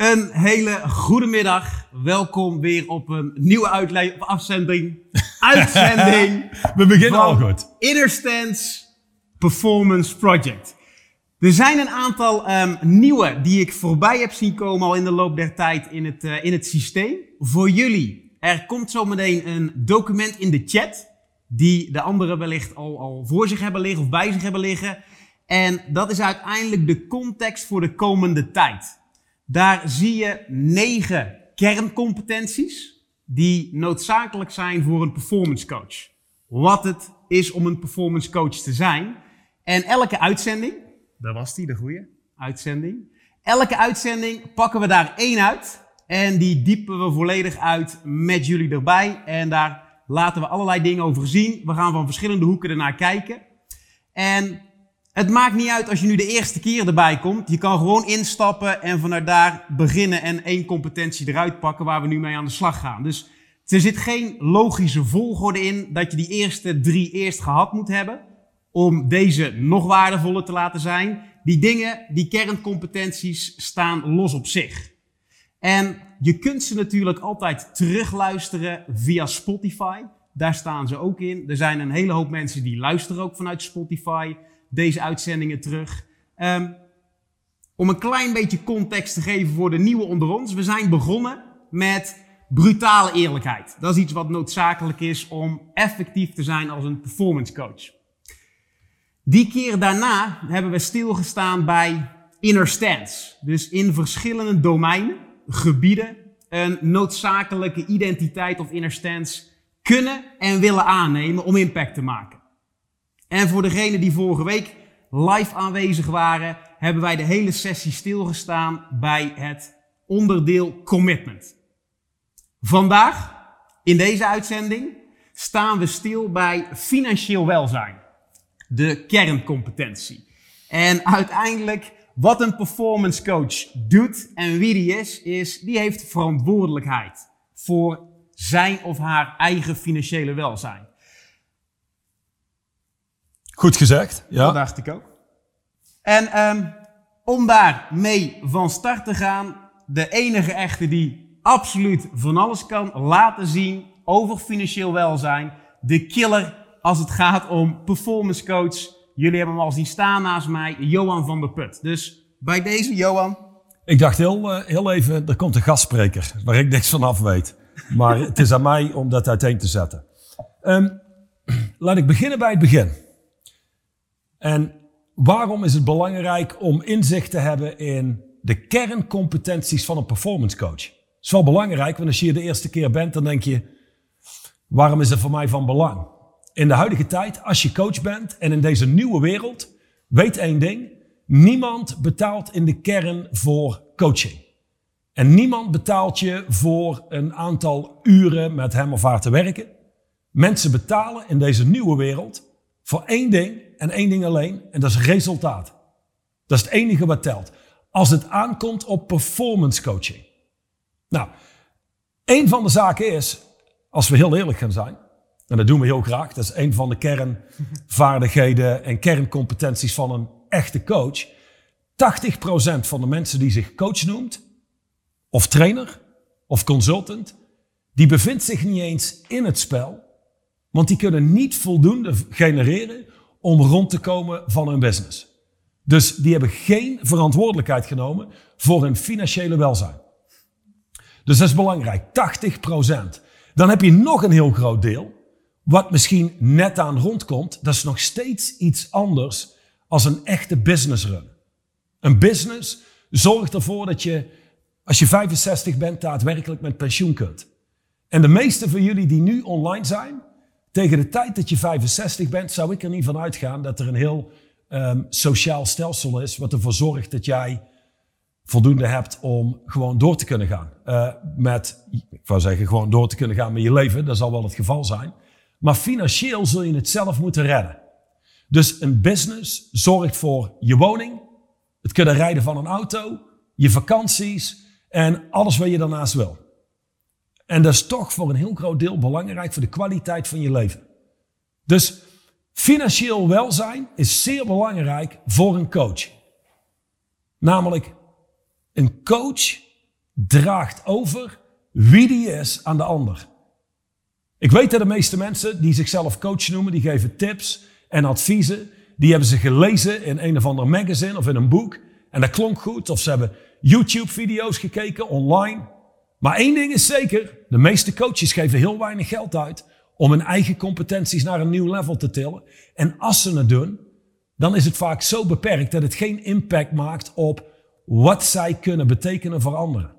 Een hele goede middag. Welkom weer op een nieuwe uitle- of afzending. Uitzending. We beginnen al goed. Inner Stance Performance Project. Er zijn een aantal ehm, nieuwe die ik voorbij heb zien komen al in de loop der tijd in het, eh, in het systeem. Voor jullie, er komt zometeen een document in de chat. Die de anderen wellicht al, al voor zich hebben liggen of bij zich hebben liggen. En dat is uiteindelijk de context voor de komende tijd. Daar zie je negen kerncompetenties die noodzakelijk zijn voor een performance coach. Wat het is om een performance coach te zijn. En elke uitzending, daar was die, de goede uitzending. Elke uitzending pakken we daar één uit. En die diepen we volledig uit met jullie erbij. En daar laten we allerlei dingen over zien. We gaan van verschillende hoeken ernaar kijken. En het maakt niet uit als je nu de eerste keer erbij komt. Je kan gewoon instappen en vanuit daar beginnen en één competentie eruit pakken waar we nu mee aan de slag gaan. Dus er zit geen logische volgorde in dat je die eerste drie eerst gehad moet hebben om deze nog waardevoller te laten zijn. Die dingen, die kerncompetenties staan los op zich. En je kunt ze natuurlijk altijd terugluisteren via Spotify. Daar staan ze ook in. Er zijn een hele hoop mensen die luisteren ook vanuit Spotify deze uitzendingen terug. Um, om een klein beetje context te geven voor de nieuwe onder ons. We zijn begonnen met brutale eerlijkheid. Dat is iets wat noodzakelijk is om effectief te zijn als een performance coach. Die keer daarna hebben we stilgestaan bij inner stance. Dus in verschillende domeinen, gebieden, een noodzakelijke identiteit of inner stance kunnen en willen aannemen om impact te maken. En voor degenen die vorige week live aanwezig waren, hebben wij de hele sessie stilgestaan bij het onderdeel commitment. Vandaag, in deze uitzending, staan we stil bij financieel welzijn. De kerncompetentie. En uiteindelijk, wat een performance coach doet en wie die is, is die heeft verantwoordelijkheid voor zijn of haar eigen financiële welzijn. Goed gezegd. Ja. Dat dacht ik ook. En um, om daar mee van start te gaan, de enige echte die absoluut van alles kan laten zien over financieel welzijn, de killer als het gaat om performance coach. Jullie hebben hem al zien staan naast mij, Johan van der Put. Dus bij deze, Johan. Ik dacht heel, uh, heel even, er komt een gastspreker waar ik niks van af weet. Maar het is aan mij om dat uiteen te zetten. Um, laat ik beginnen bij het begin. En waarom is het belangrijk om inzicht te hebben in de kerncompetenties van een performance coach? Dat is wel belangrijk, want als je hier de eerste keer bent, dan denk je, waarom is het voor mij van belang? In de huidige tijd, als je coach bent en in deze nieuwe wereld, weet één ding, niemand betaalt in de kern voor coaching. En niemand betaalt je voor een aantal uren met hem of haar te werken. Mensen betalen in deze nieuwe wereld voor één ding en één ding alleen, en dat is resultaat. Dat is het enige wat telt. Als het aankomt op performance coaching. Nou, een van de zaken is, als we heel eerlijk gaan zijn, en dat doen we heel graag, dat is een van de kernvaardigheden en kerncompetenties van een echte coach. 80% van de mensen die zich coach noemt, of trainer, of consultant, die bevindt zich niet eens in het spel, want die kunnen niet voldoende genereren om rond te komen van hun business. Dus die hebben geen verantwoordelijkheid genomen voor hun financiële welzijn. Dus dat is belangrijk, 80%. Dan heb je nog een heel groot deel, wat misschien net aan rondkomt. Dat is nog steeds iets anders als een echte business run. Een business zorgt ervoor dat je, als je 65 bent, daadwerkelijk met pensioen kunt. En de meeste van jullie die nu online zijn, tegen de tijd dat je 65 bent, zou ik er niet van uitgaan dat er een heel um, sociaal stelsel is, wat ervoor zorgt dat jij voldoende hebt om gewoon door te kunnen gaan. Uh, met, ik wou zeggen, gewoon door te kunnen gaan met je leven. Dat zal wel het geval zijn. Maar financieel zul je het zelf moeten redden. Dus een business zorgt voor je woning, het kunnen rijden van een auto, je vakanties en alles wat je daarnaast wil. En dat is toch voor een heel groot deel belangrijk voor de kwaliteit van je leven. Dus financieel welzijn is zeer belangrijk voor een coach. Namelijk, een coach draagt over wie die is aan de ander. Ik weet dat de meeste mensen die zichzelf coach noemen, die geven tips en adviezen. Die hebben ze gelezen in een of ander magazine of in een boek. En dat klonk goed. Of ze hebben YouTube-video's gekeken online. Maar één ding is zeker. De meeste coaches geven heel weinig geld uit om hun eigen competenties naar een nieuw level te tillen. En als ze het doen, dan is het vaak zo beperkt dat het geen impact maakt op wat zij kunnen betekenen voor anderen.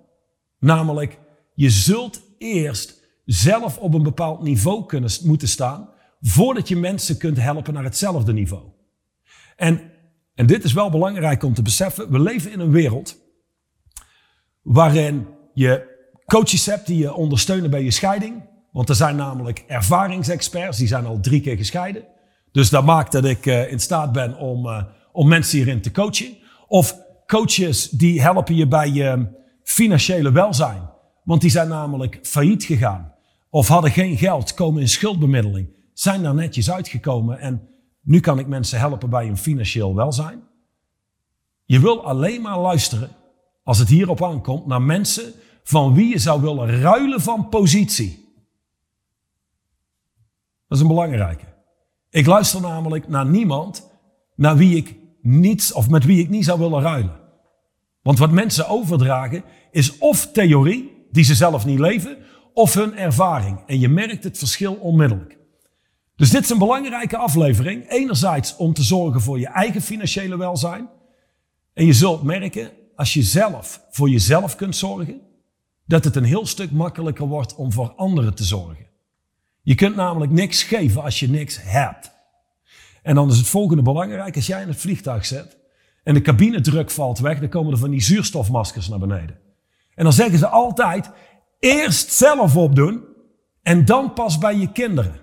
Namelijk, je zult eerst zelf op een bepaald niveau kunnen, moeten staan voordat je mensen kunt helpen naar hetzelfde niveau. En, en dit is wel belangrijk om te beseffen, we leven in een wereld waarin je coaches hebt die je ondersteunen bij je scheiding. Want er zijn namelijk ervaringsexperts, die zijn al drie keer gescheiden. Dus dat maakt dat ik uh, in staat ben om, uh, om mensen hierin te coachen. Of coaches die helpen je bij je financiële welzijn. Want die zijn namelijk failliet gegaan. Of hadden geen geld, komen in schuldbemiddeling. Zijn daar netjes uitgekomen en nu kan ik mensen helpen bij hun financieel welzijn. Je wil alleen maar luisteren, als het hierop aankomt, naar mensen van wie je zou willen ruilen van positie. Dat is een belangrijke. Ik luister namelijk naar niemand naar wie ik niets of met wie ik niet zou willen ruilen. Want wat mensen overdragen is of theorie die ze zelf niet leven, of hun ervaring. En je merkt het verschil onmiddellijk. Dus dit is een belangrijke aflevering. Enerzijds om te zorgen voor je eigen financiële welzijn. En je zult merken, als je zelf voor jezelf kunt zorgen, dat het een heel stuk makkelijker wordt om voor anderen te zorgen. Je kunt namelijk niks geven als je niks hebt. En dan is het volgende belangrijk, als jij in het vliegtuig zit en de cabinedruk valt weg, dan komen er van die zuurstofmaskers naar beneden. En dan zeggen ze altijd, eerst zelf opdoen en dan pas bij je kinderen.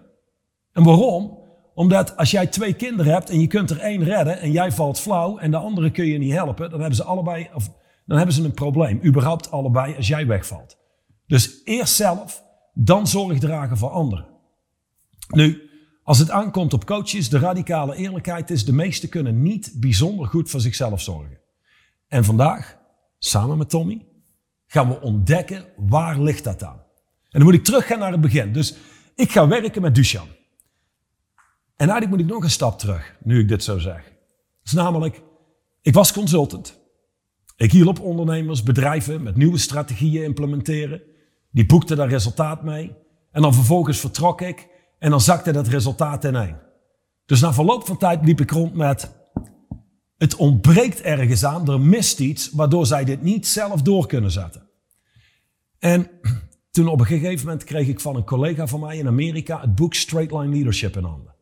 En waarom? Omdat als jij twee kinderen hebt en je kunt er één redden en jij valt flauw en de andere kun je niet helpen, dan hebben ze allebei, of dan hebben ze een probleem. Überhaupt allebei als jij wegvalt. Dus eerst zelf, dan zorg dragen voor anderen. Nu, als het aankomt op coaches, de radicale eerlijkheid is, de meesten kunnen niet bijzonder goed voor zichzelf zorgen. En vandaag, samen met Tommy, gaan we ontdekken waar ligt dat aan. En dan moet ik teruggaan naar het begin. Dus ik ga werken met Duchan. En eigenlijk moet ik nog een stap terug, nu ik dit zo zeg. Dat is namelijk, ik was consultant. Ik hielp ondernemers, bedrijven met nieuwe strategieën implementeren. Die boekten daar resultaat mee. En dan vervolgens vertrok ik en dan zakte dat resultaat ineen. Dus na verloop van tijd liep ik rond met, het ontbreekt ergens aan, er mist iets, waardoor zij dit niet zelf door kunnen zetten. En toen op een gegeven moment kreeg ik van een collega van mij in Amerika het boek Straight Line Leadership in handen.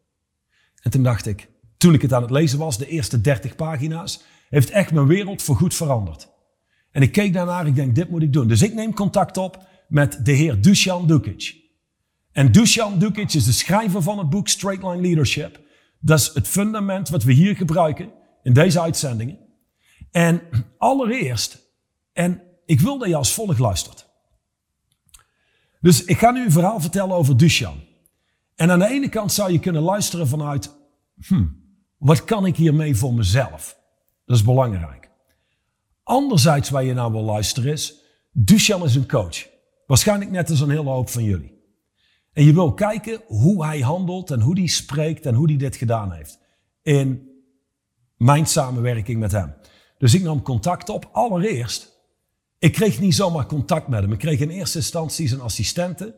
En toen dacht ik, toen ik het aan het lezen was, de eerste 30 pagina's, heeft echt mijn wereld voorgoed veranderd. En ik keek daarnaar, ik denk, dit moet ik doen. Dus ik neem contact op met de heer Dusan Dukic. En Dusan Dukic is de schrijver van het boek Straight Line Leadership. Dat is het fundament wat we hier gebruiken in deze uitzendingen. En allereerst, en ik wil dat je als volgt luistert. Dus ik ga nu een verhaal vertellen over Dusan. En aan de ene kant zou je kunnen luisteren vanuit, hmm, wat kan ik hiermee voor mezelf? Dat is belangrijk. Anderzijds waar je nou wil luisteren is, Duchan is een coach. Waarschijnlijk net als een hele hoop van jullie. En je wil kijken hoe hij handelt en hoe hij spreekt en hoe hij dit gedaan heeft. In mijn samenwerking met hem. Dus ik nam contact op. Allereerst, ik kreeg niet zomaar contact met hem. Ik kreeg in eerste instantie zijn assistente.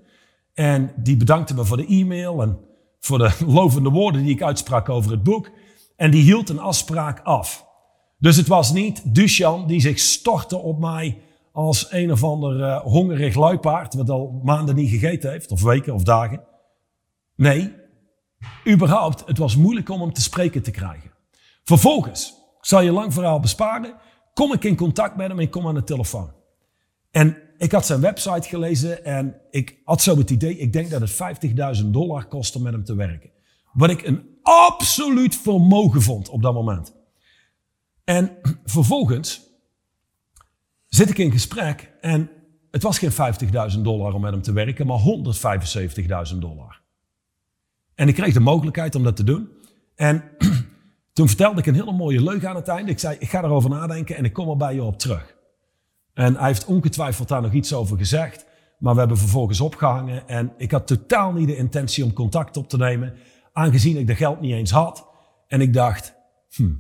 En die bedankte me voor de e-mail en voor de lovende woorden die ik uitsprak over het boek. En die hield een afspraak af. Dus het was niet Duchan die zich stortte op mij als een of ander uh, hongerig luipaard, wat al maanden niet gegeten heeft, of weken of dagen. Nee, überhaupt, het was moeilijk om hem te spreken te krijgen. Vervolgens, ik zal je lang verhaal besparen, kom ik in contact met hem en kom aan de telefoon. En ik had zijn website gelezen en ik had zo het idee, ik denk dat het 50.000 dollar kost om met hem te werken. Wat ik een absoluut vermogen vond op dat moment. En vervolgens zit ik in gesprek en het was geen 50.000 dollar om met hem te werken, maar 175.000 dollar. En ik kreeg de mogelijkheid om dat te doen. En toen vertelde ik een hele mooie leugen aan het einde. Ik zei, ik ga erover nadenken en ik kom er bij je op terug. En hij heeft ongetwijfeld daar nog iets over gezegd. Maar we hebben vervolgens opgehangen. En ik had totaal niet de intentie om contact op te nemen. Aangezien ik de geld niet eens had. En ik dacht, hm,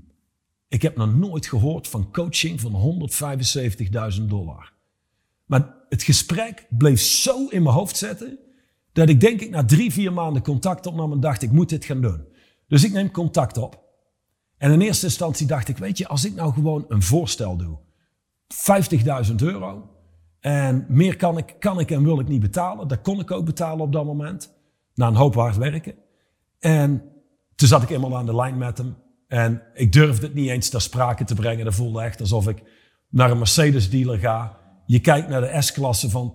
ik heb nog nooit gehoord van coaching van 175.000 dollar. Maar het gesprek bleef zo in mijn hoofd zetten. Dat ik denk ik na drie, vier maanden contact opnam en dacht ik moet dit gaan doen. Dus ik neem contact op. En in eerste instantie dacht ik, weet je, als ik nou gewoon een voorstel doe. 50.000 euro. En meer kan ik, kan ik en wil ik niet betalen. Dat kon ik ook betalen op dat moment. Na een hoop hard werken. En toen zat ik eenmaal aan de lijn met hem. En ik durfde het niet eens ter sprake te brengen. Dat voelde echt alsof ik naar een Mercedes dealer ga. Je kijkt naar de S-klasse van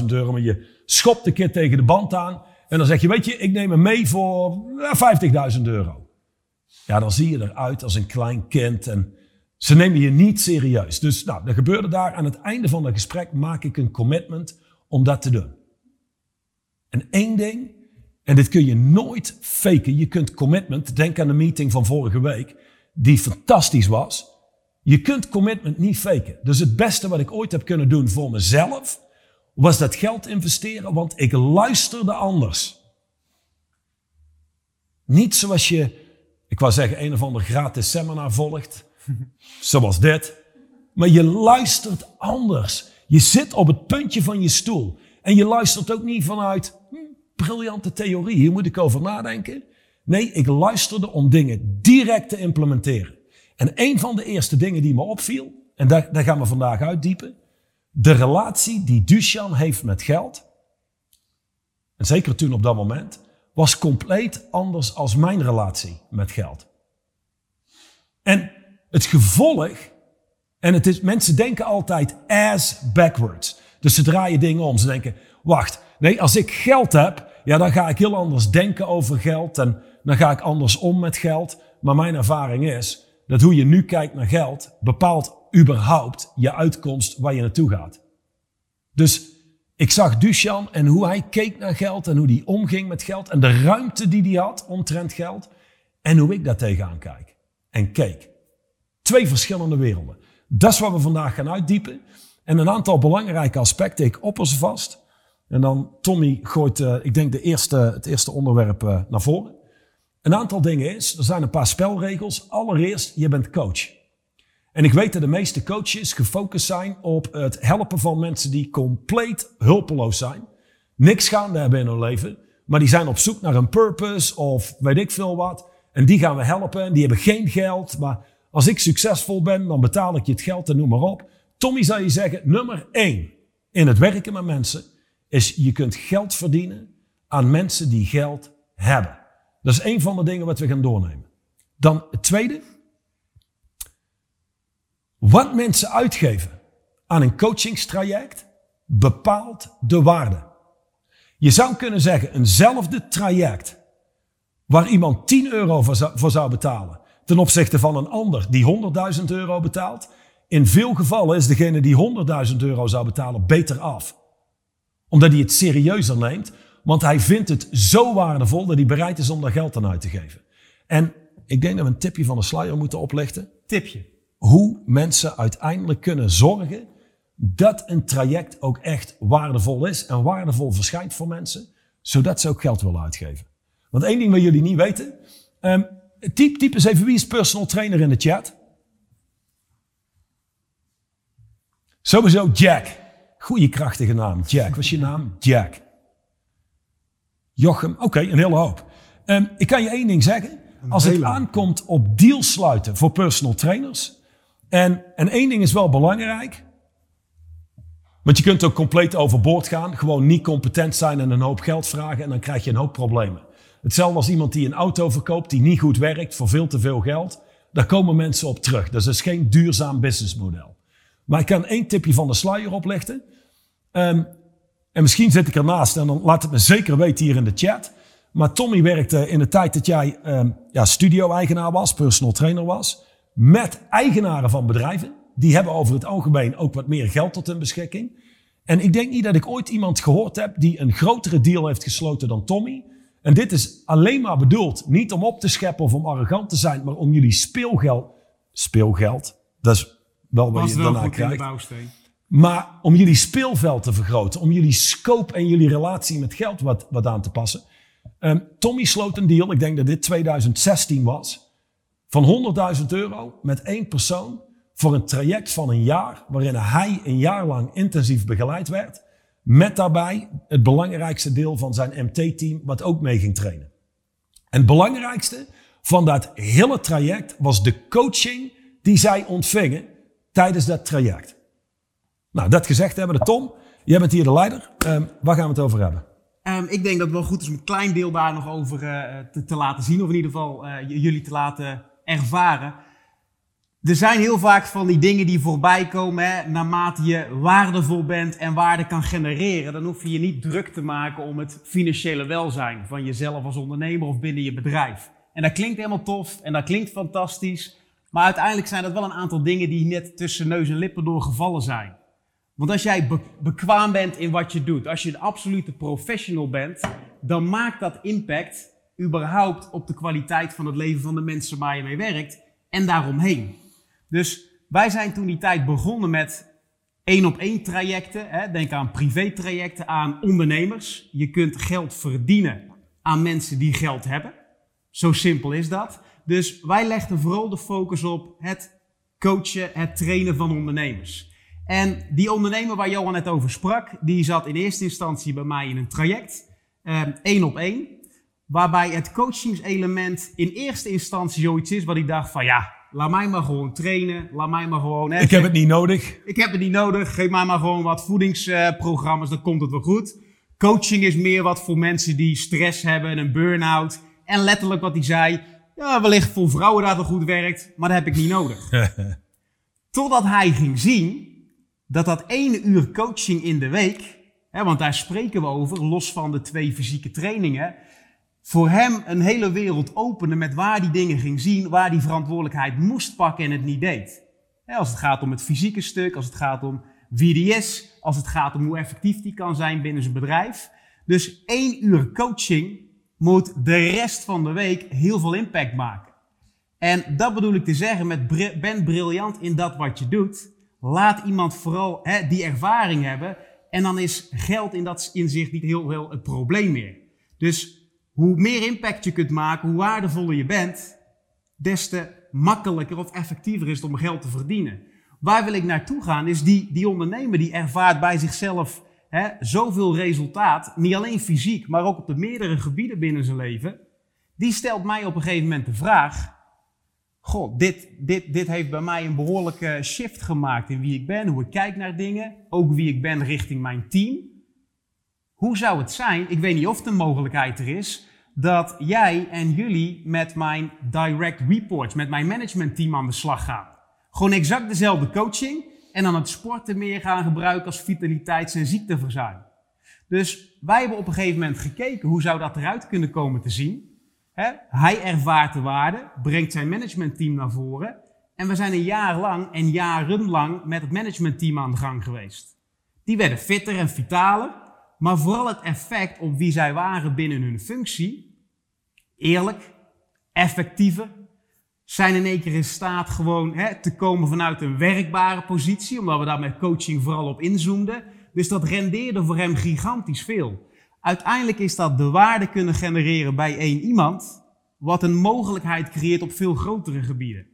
200.000 euro. Maar je schopt de keer tegen de band aan. En dan zeg je, weet je, ik neem hem mee voor 50.000 euro. Ja, dan zie je eruit als een klein kind. En ze nemen je niet serieus. Dus nou, er gebeurde daar aan het einde van het gesprek maak ik een commitment om dat te doen. En één ding, en dit kun je nooit faken. Je kunt commitment, denk aan de meeting van vorige week, die fantastisch was. Je kunt commitment niet faken. Dus het beste wat ik ooit heb kunnen doen voor mezelf, was dat geld investeren, want ik luisterde anders. Niet zoals je, ik wou zeggen, een of ander gratis seminar volgt Zoals dit. Maar je luistert anders. Je zit op het puntje van je stoel. En je luistert ook niet vanuit briljante theorie. Hier moet ik over nadenken. Nee, ik luisterde om dingen direct te implementeren. En een van de eerste dingen die me opviel, en daar, daar gaan we vandaag uitdiepen. De relatie die Dushan heeft met geld, en zeker toen op dat moment, was compleet anders als mijn relatie met geld. En het gevolg, en het is, mensen denken altijd as backwards. Dus ze draaien dingen om. Ze denken, wacht, nee, als ik geld heb, ja, dan ga ik heel anders denken over geld en dan ga ik anders om met geld. Maar mijn ervaring is dat hoe je nu kijkt naar geld bepaalt überhaupt je uitkomst waar je naartoe gaat. Dus ik zag Dushan en hoe hij keek naar geld en hoe hij omging met geld en de ruimte die hij had omtrent geld en hoe ik daar tegenaan kijk en keek. Twee verschillende werelden. Dat is wat we vandaag gaan uitdiepen. En een aantal belangrijke aspecten. Ik opper vast. En dan Tommy gooit, uh, ik denk, de eerste, het eerste onderwerp uh, naar voren. Een aantal dingen is, er zijn een paar spelregels. Allereerst, je bent coach. En ik weet dat de meeste coaches gefocust zijn op het helpen van mensen die compleet hulpeloos zijn. Niks gaande hebben in hun leven. Maar die zijn op zoek naar een purpose of weet ik veel wat. En die gaan we helpen. En die hebben geen geld, maar als ik succesvol ben, dan betaal ik je het geld en noem maar op. Tommy zou je zeggen, nummer één in het werken met mensen is je kunt geld verdienen aan mensen die geld hebben. Dat is een van de dingen wat we gaan doornemen. Dan het tweede. Wat mensen uitgeven aan een coachingstraject bepaalt de waarde. Je zou kunnen zeggen, eenzelfde traject waar iemand 10 euro voor zou betalen ten opzichte van een ander die 100.000 euro betaalt. In veel gevallen is degene die 100.000 euro zou betalen beter af. Omdat hij het serieuzer neemt, want hij vindt het zo waardevol dat hij bereid is om daar geld aan uit te geven. En ik denk dat we een tipje van de sluier moeten oplichten. Tipje. Hoe mensen uiteindelijk kunnen zorgen dat een traject ook echt waardevol is en waardevol verschijnt voor mensen, zodat ze ook geld willen uitgeven. Want één ding wat jullie niet weten, um, Typ, typ eens even wie is personal trainer in de chat. Sowieso Jack. Goeie krachtige naam. Jack. Wat is je naam? Jack. Jochem. Oké, een hele hoop. Um, ik kan je één ding zeggen. Als het aankomt op deals sluiten voor personal trainers. En, en één ding is wel belangrijk. Want je kunt ook compleet overboord gaan. Gewoon niet competent zijn en een hoop geld vragen. En dan krijg je een hoop problemen. Hetzelfde als iemand die een auto verkoopt die niet goed werkt voor veel te veel geld. Daar komen mensen op terug. Dus dat is geen duurzaam businessmodel. Maar ik kan één tipje van de sluier oplichten. Um, en misschien zit ik ernaast en dan laat het me zeker weten hier in de chat. Maar Tommy werkte in de tijd dat jij um, ja, studio-eigenaar was, personal trainer was, met eigenaren van bedrijven. Die hebben over het algemeen ook wat meer geld tot hun beschikking. En ik denk niet dat ik ooit iemand gehoord heb die een grotere deal heeft gesloten dan Tommy. En dit is alleen maar bedoeld, niet om op te scheppen of om arrogant te zijn, maar om jullie speelgeld, speelgeld, dat is wel wat je daarna krijgt. Maar om jullie speelveld te vergroten, om jullie scope en jullie relatie met geld wat, wat aan te passen. Ehm, Tommy sloot een deal, ik denk dat dit 2016 was, van 100.000 euro met één persoon voor een traject van een jaar, waarin hij een jaar lang intensief begeleid werd. Met daarbij het belangrijkste deel van zijn MT-team, wat ook mee ging trainen. En het belangrijkste van dat hele traject was de coaching die zij ontvingen tijdens dat traject. Nou, dat gezegd hebben, de Tom, jij bent hier de leider. Um, waar gaan we het over hebben? Um, ik denk dat het wel goed is om een klein deel daar nog over uh, te, te, laten zien, of in ieder geval uh, jullie te laten ervaren. Er zijn heel vaak van die dingen die voorbij komen, hè, naarmate je waardevol bent en waarde kan genereren. Dan hoef je je niet druk te maken om het financiële welzijn van jezelf als ondernemer of binnen je bedrijf. En dat klinkt helemaal tof en dat klinkt fantastisch. Maar uiteindelijk zijn dat wel een aantal dingen die net tussen neus en lippen doorgevallen zijn. Want als jij bekwaam bent in wat je doet, als je een absolute professional bent, dan maakt dat impact überhaupt op de kwaliteit van het leven van de mensen waar je mee werkt en daaromheen. Dus wij zijn toen die tijd begonnen met één op één trajecten. Hè. Denk aan privé trajecten, aan ondernemers. Je kunt geld verdienen aan mensen die geld hebben. Zo simpel is dat. Dus wij legden vooral de focus op het coachen, het trainen van ondernemers. En die ondernemer waar Johan net over sprak, die zat in eerste instantie bij mij in een traject, eh, één op één, waarbij het coachingselement in eerste instantie zoiets is wat ik dacht van ja, laat mij maar gewoon trainen, laat mij maar gewoon... Hè, ik heb het niet nodig. Ik heb het niet nodig, geef mij maar gewoon wat voedingsprogramma's, dan komt het wel goed. Coaching is meer wat voor mensen die stress hebben, een burn-out. En letterlijk wat hij zei, ja, wellicht voor vrouwen dat het goed werkt, maar dat heb ik niet nodig. Totdat hij ging zien dat dat één uur coaching in de week, hè, want daar spreken we over, los van de twee fysieke trainingen, voor hem een hele wereld opende met waar die dingen ging zien, waar die verantwoordelijkheid moest pakken en het niet deed. als het gaat om het fysieke stuk, als het gaat om VDS, als het gaat om hoe effectief die kan zijn binnen zijn bedrijf. Dus één uur coaching moet de rest van de week heel veel impact maken. En dat bedoel ik te zeggen met ben briljant in dat wat je doet. Laat iemand vooral hè, die ervaring hebben. En dan is geld in dat inzicht niet heel veel het probleem meer. Dus hoe meer impact je kunt maken, hoe waardevoller je bent, des te makkelijker of effectiever is het om geld te verdienen. Waar wil ik naartoe gaan, is die, die ondernemer die ervaart bij zichzelf hè, zoveel resultaat, niet alleen fysiek, maar ook op de meerdere gebieden binnen zijn leven, die stelt mij op een gegeven moment de vraag, God, dit, dit, dit heeft bij mij een behoorlijke shift gemaakt in wie ik ben, hoe ik kijk naar dingen, ook wie ik ben richting mijn team. Hoe zou het zijn, ik weet niet of de mogelijkheid er is, dat jij en jullie met mijn direct reports, met mijn managementteam aan de slag gaan. Gewoon exact dezelfde coaching en dan het sporten meer gaan gebruiken als vitaliteits- en ziekteverzuim. Dus wij hebben op een gegeven moment gekeken hoe zou dat eruit kunnen komen te zien. Hij ervaart de waarde, brengt zijn managementteam naar voren. En we zijn een jaar lang en jarenlang met het managementteam aan de gang geweest. Die werden fitter en vitaler, maar vooral het effect op wie zij waren binnen hun functie, eerlijk, effectiever, zijn in één keer in staat gewoon hè, te komen vanuit een werkbare positie, omdat we daar met coaching vooral op inzoomden. Dus dat rendeerde voor hem gigantisch veel. Uiteindelijk is dat de waarde kunnen genereren bij één iemand, wat een mogelijkheid creëert op veel grotere gebieden.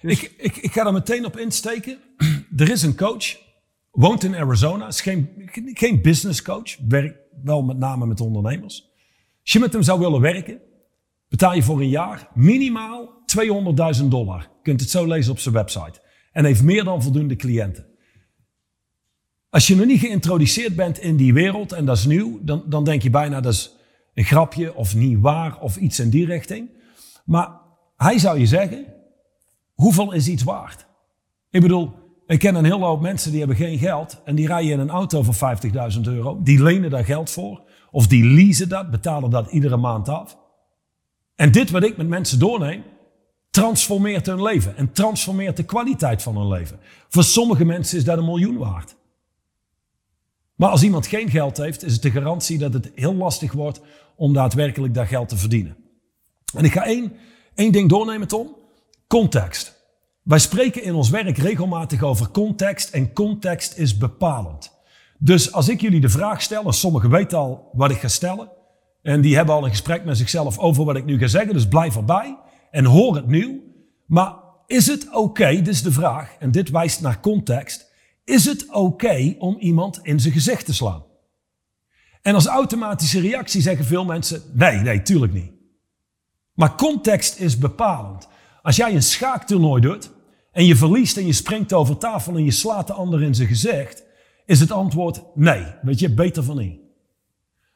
Dus... Ik, ik, ik ga er meteen op insteken. er is een coach, woont in Arizona, is geen, geen business coach, werkt wel met name met ondernemers. Als je met hem zou willen werken, betaal je voor een jaar minimaal 200.000 dollar. Je kunt het zo lezen op zijn website. En heeft meer dan voldoende cliënten. Als je nog niet geïntroduceerd bent in die wereld en dat is nieuw, dan, dan denk je bijna dat is een grapje of niet waar of iets in die richting. Maar hij zou je zeggen, hoeveel is iets waard? Ik bedoel, ik ken een hele hoop mensen die hebben geen geld en die rijden in een auto voor 50.000 euro. Die lenen daar geld voor of die leasen dat, betalen dat iedere maand af. En dit wat ik met mensen doorneem, transformeert hun leven en transformeert de kwaliteit van hun leven. Voor sommige mensen is dat een miljoen waard. Maar als iemand geen geld heeft, is het de garantie dat het heel lastig wordt om daadwerkelijk dat geld te verdienen. En ik ga één, één ding doornemen, Tom. Context. Wij spreken in ons werk regelmatig over context en context is bepalend. Dus als ik jullie de vraag stel, en sommigen weten al wat ik ga stellen, en die hebben al een gesprek met zichzelf over wat ik nu ga zeggen, dus blijf erbij en hoor het nieuw. Maar is het oké, dit is de vraag, en dit wijst naar context, is het oké om iemand in zijn gezicht te slaan? En als automatische reactie zeggen veel mensen, nee, nee, tuurlijk niet. Maar context is bepalend. Als jij een schaaktoernooi doet en je verliest en je springt over tafel en je slaat de ander in zijn gezicht, is het antwoord nee. Weet je, beter van niet.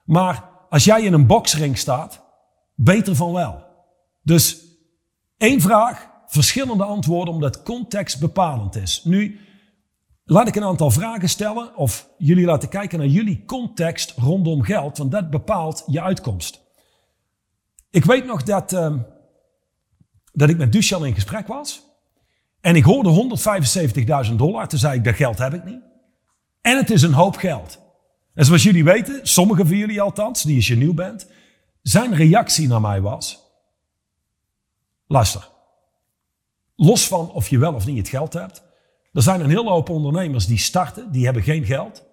Maar als jij in een boksring staat, beter van wel. Dus één vraag, verschillende antwoorden omdat context bepalend is. Nu, laat ik een aantal vragen stellen of jullie laten kijken naar jullie context rondom geld, want dat bepaalt je uitkomst. Ik weet nog dat, uh, dat ik met Duchan in gesprek was en ik hoorde 175.000 dollar. Toen zei ik, dat geld heb ik niet. En het is een hoop geld. En zoals jullie weten, sommigen van jullie althans, die als je nieuw bent, zijn reactie naar mij was, luister, los van of je wel of niet het geld hebt, er zijn een hele hoop ondernemers die starten, die hebben geen geld.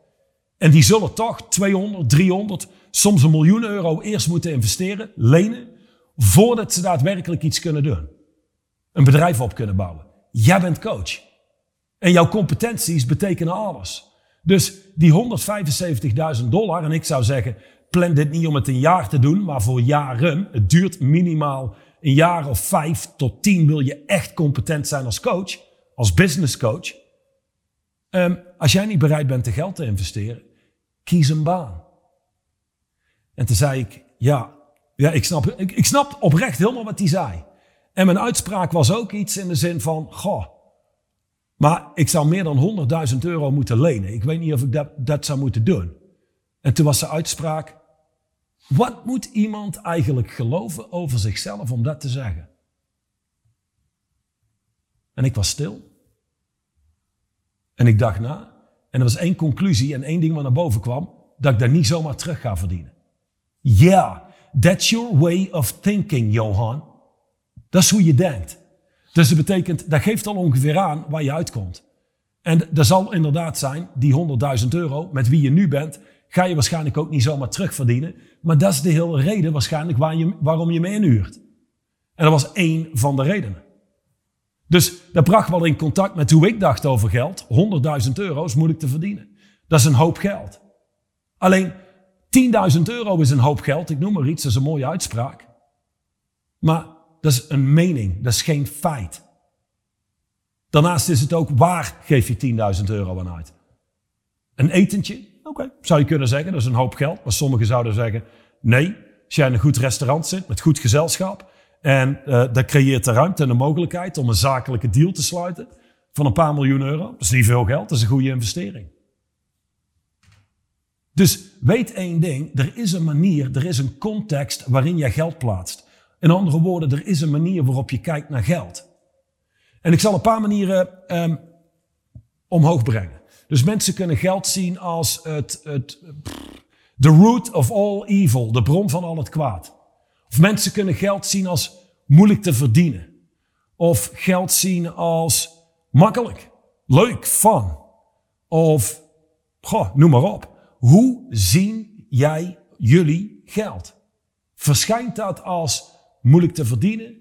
En die zullen toch 200, 300, soms een miljoen euro eerst moeten investeren, lenen, voordat ze daadwerkelijk iets kunnen doen. Een bedrijf op kunnen bouwen. Jij bent coach. En jouw competenties betekenen alles. Dus die 175.000 dollar, en ik zou zeggen, plan dit niet om het een jaar te doen, maar voor jaren. Het duurt minimaal een jaar of vijf tot tien wil je echt competent zijn als coach, als business coach. Um, als jij niet bereid bent te geld te investeren, kies een baan. En toen zei ik, ja, ja ik, snap, ik, ik snap oprecht helemaal wat hij zei. En mijn uitspraak was ook iets in de zin van, goh, maar ik zou meer dan 100.000 euro moeten lenen. Ik weet niet of ik dat, dat zou moeten doen. En toen was de uitspraak, wat moet iemand eigenlijk geloven over zichzelf om dat te zeggen? En ik was stil. En ik dacht na. En er was één conclusie en één ding wat naar boven kwam. Dat ik daar niet zomaar terug ga verdienen. Ja, yeah, that's your way of thinking, Johan. Dat is hoe je denkt. Dus dat betekent, dat geeft al ongeveer aan waar je uitkomt. En dat zal inderdaad zijn, die 100.000 euro, met wie je nu bent, ga je waarschijnlijk ook niet zomaar terugverdienen. Maar dat is de hele reden waarschijnlijk waar je, waarom je me inhuurt. En dat was één van de redenen. Dus dat bracht wel in contact met hoe ik dacht over geld. 100.000 euro is moeilijk te verdienen. Dat is een hoop geld. Alleen 10.000 euro is een hoop geld. Ik noem maar iets, dat is een mooie uitspraak. Maar dat is een mening, dat is geen feit. Daarnaast is het ook waar geef je 10.000 euro aan uit. Een etentje, oké, zou je kunnen zeggen, dat is een hoop geld. Maar sommigen zouden zeggen, nee, als jij in een goed restaurant zit met goed gezelschap en uh, dat creëert de ruimte en de mogelijkheid om een zakelijke deal te sluiten van een paar miljoen euro. Dat is niet veel geld, dat is een goede investering. Dus weet één ding, er is een manier, er is een context waarin je geld plaatst. In andere woorden, er is een manier waarop je kijkt naar geld. En ik zal een paar manieren um, omhoog brengen. Dus mensen kunnen geld zien als het, het, the root of all evil, de bron van al het kwaad. Of mensen kunnen geld zien als moeilijk te verdienen. Of geld zien als makkelijk, leuk, fun. Of, goh, noem maar op. Hoe zien jij jullie geld? Verschijnt dat als moeilijk te verdienen,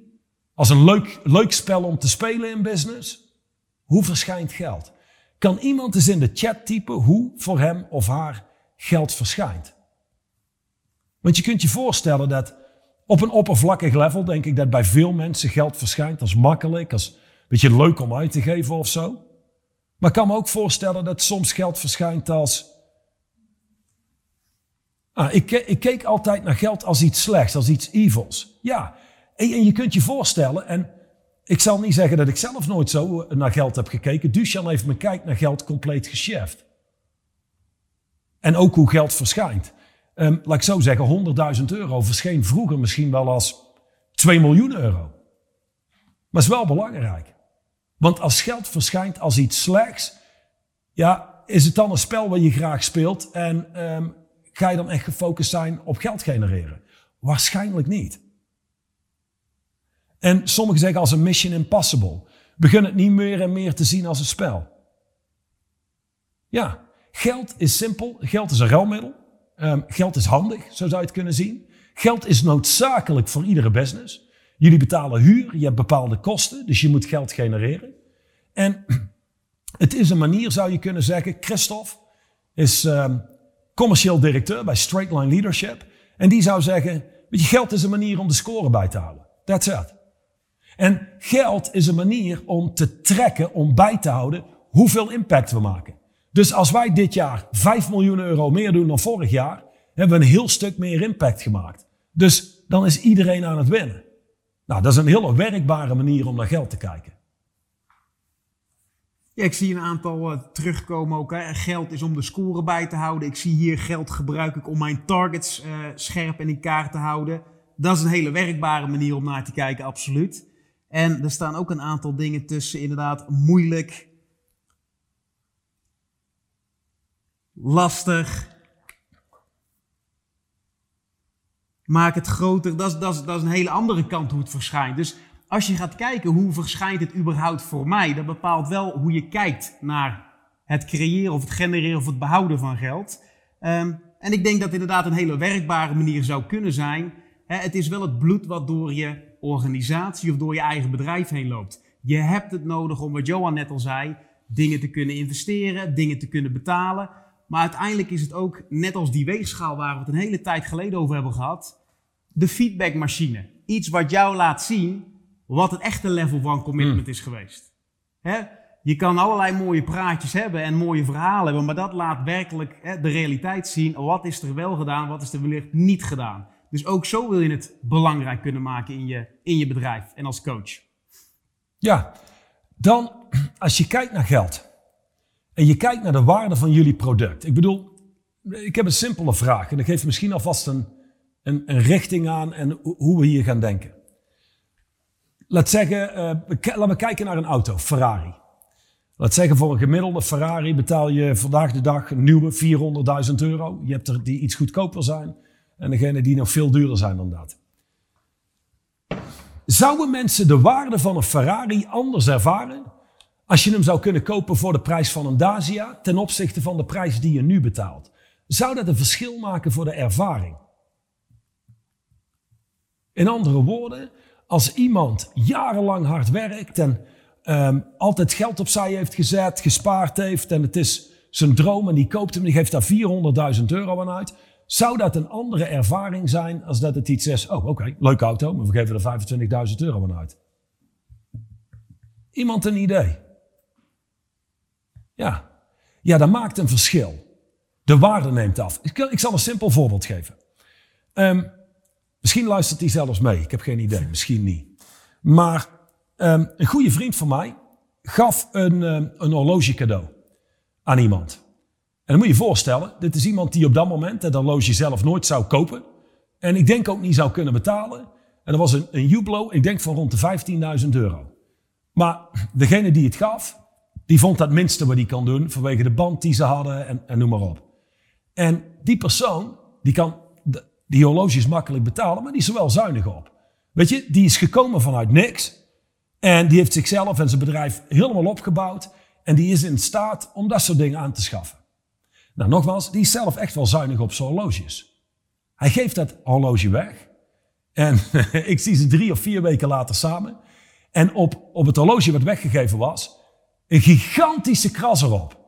als een leuk, leuk spel om te spelen in business. Hoe verschijnt geld? Kan iemand eens in de chat typen hoe voor hem of haar geld verschijnt? Want je kunt je voorstellen dat op een oppervlakkig level denk ik dat bij veel mensen geld verschijnt als makkelijk, als een beetje leuk om uit te geven of zo. Maar ik kan me ook voorstellen dat soms geld verschijnt als Ah, ik, ik, keek altijd naar geld als iets slechts, als iets evils. Ja, en, je kunt je voorstellen, en ik zal niet zeggen dat ik zelf nooit zo naar geld heb gekeken. Duchan heeft mijn kijk naar geld compleet geshift. En ook hoe geld verschijnt. Um, laat ik zo zeggen, 100.000 euro verscheen vroeger misschien wel als 2 miljoen euro. Maar is wel belangrijk. Want als geld verschijnt als iets slechts, ja, is het dan een spel waar je graag speelt en um, Ga je dan echt gefocust zijn op geld genereren? Waarschijnlijk niet. En sommigen zeggen als een mission impossible. Begin het niet meer en meer te zien als een spel. Ja, geld is simpel. Geld is een ruilmiddel. Um, geld is handig, zo zou je het kunnen zien. Geld is noodzakelijk voor iedere business. Jullie betalen huur, je hebt bepaalde kosten, dus je moet geld genereren. En het is een manier, zou je kunnen zeggen. Christophe is um, commercieel directeur bij Straight Line Leadership. En die zou zeggen, weet je, geld is een manier om de score bij te houden. That's it. En geld is een manier om te trekken, om bij te houden hoeveel impact we maken. Dus als wij dit jaar 5 miljoen euro meer doen dan vorig jaar, hebben we een heel stuk meer impact gemaakt. Dus dan is iedereen aan het winnen. Nou, dat is een hele werkbare manier om naar geld te kijken. Ja, ik zie een aantal uh, terugkomen ook. Hè. Geld is om de score bij te houden. Ik zie hier geld gebruik ik om mijn targets uh, scherp en in kaart te houden. Dat is een hele werkbare manier om naar te kijken, absoluut. En er staan ook een aantal dingen tussen, inderdaad, moeilijk, lastig. Maak het groter. Dat is, dat, is, dat is een hele andere kant hoe het verschijnt. Dus als je gaat kijken hoe verschijnt het überhaupt voor mij, dat bepaalt wel hoe je kijkt naar het creëren of het genereren of het behouden van geld. Um, en ik denk dat het inderdaad een hele werkbare manier zou kunnen zijn. het is wel het bloed wat door je organisatie of door je eigen bedrijf heen loopt. Je hebt het nodig om, wat Johan net al zei, dingen te kunnen investeren, dingen te kunnen betalen. Maar uiteindelijk is het ook, net als die weegschaal waar we het een hele tijd geleden over hebben gehad, de feedbackmachine. Iets wat jou laat zien wat het echte level van commitment mm. is geweest. Hè? Je kan allerlei mooie praatjes hebben en mooie verhalen hebben, maar dat laat werkelijk hè, de realiteit zien. Wat is er wel gedaan, wat is er wellicht niet gedaan. Dus ook zo wil je het belangrijk kunnen maken in je, in je bedrijf en als coach. Ja, dan als je kijkt naar geld en je kijkt naar de waarde van jullie product. Ik bedoel, ik heb een simpele vraag en dat geeft misschien alvast een, een, een richting aan en hoe we hier gaan denken. Laat zeggen, uh, laten we kijken naar een auto, Ferrari. Laat zeggen, voor een gemiddelde Ferrari betaal je vandaag de dag een nieuwe 400.000 euro. Je hebt er die iets goedkoper zijn en degene die nog veel duurder zijn dan dat. Zouden mensen de waarde van een Ferrari anders ervaren als je hem zou kunnen kopen voor de prijs van een Dacia ten opzichte van de prijs die je nu betaalt? Zou dat een verschil maken voor de ervaring? In andere woorden, als iemand jarenlang hard werkt en um, altijd geld opzij heeft gezet, gespaard heeft en het is zijn droom en die koopt hem, die geeft daar 400.000 euro aan uit, zou dat een andere ervaring zijn als dat het iets is, oh oké, leuke auto, maar we geven er 25.000 euro aan uit. Iemand een idee? Ja. Ja, dat maakt een verschil. De waarde neemt af. Ik, zal een simpel voorbeeld geven. Um, misschien luistert hij zelfs mee, ik heb geen idee, misschien niet. Maar um, een goede vriend van mij gaf een, um, een horloge cadeau aan iemand. En dan moet je je voorstellen, dit is iemand die op dat moment het horloge zelf nooit zou kopen. En ik denk ook niet zou kunnen betalen. En dat was een, een Hublot, ik denk van rond de 15.000 euro. Maar degene die het gaf, die vond dat minste wat hij kan doen vanwege de band die ze hadden en, en noem maar op. En die persoon, die kan die horloges makkelijk betalen, maar die is er wel zuinig op. Weet je, die is gekomen vanuit niks. En die heeft zichzelf en zijn bedrijf helemaal opgebouwd. En die is in staat om dat soort dingen aan te schaffen. Nou, nogmaals, die is zelf echt wel zuinig op zijn horloges. Hij geeft dat horloge weg. En ik zie ze drie of vier weken later samen. En op, op het horloge wat weggegeven was, een gigantische kras erop.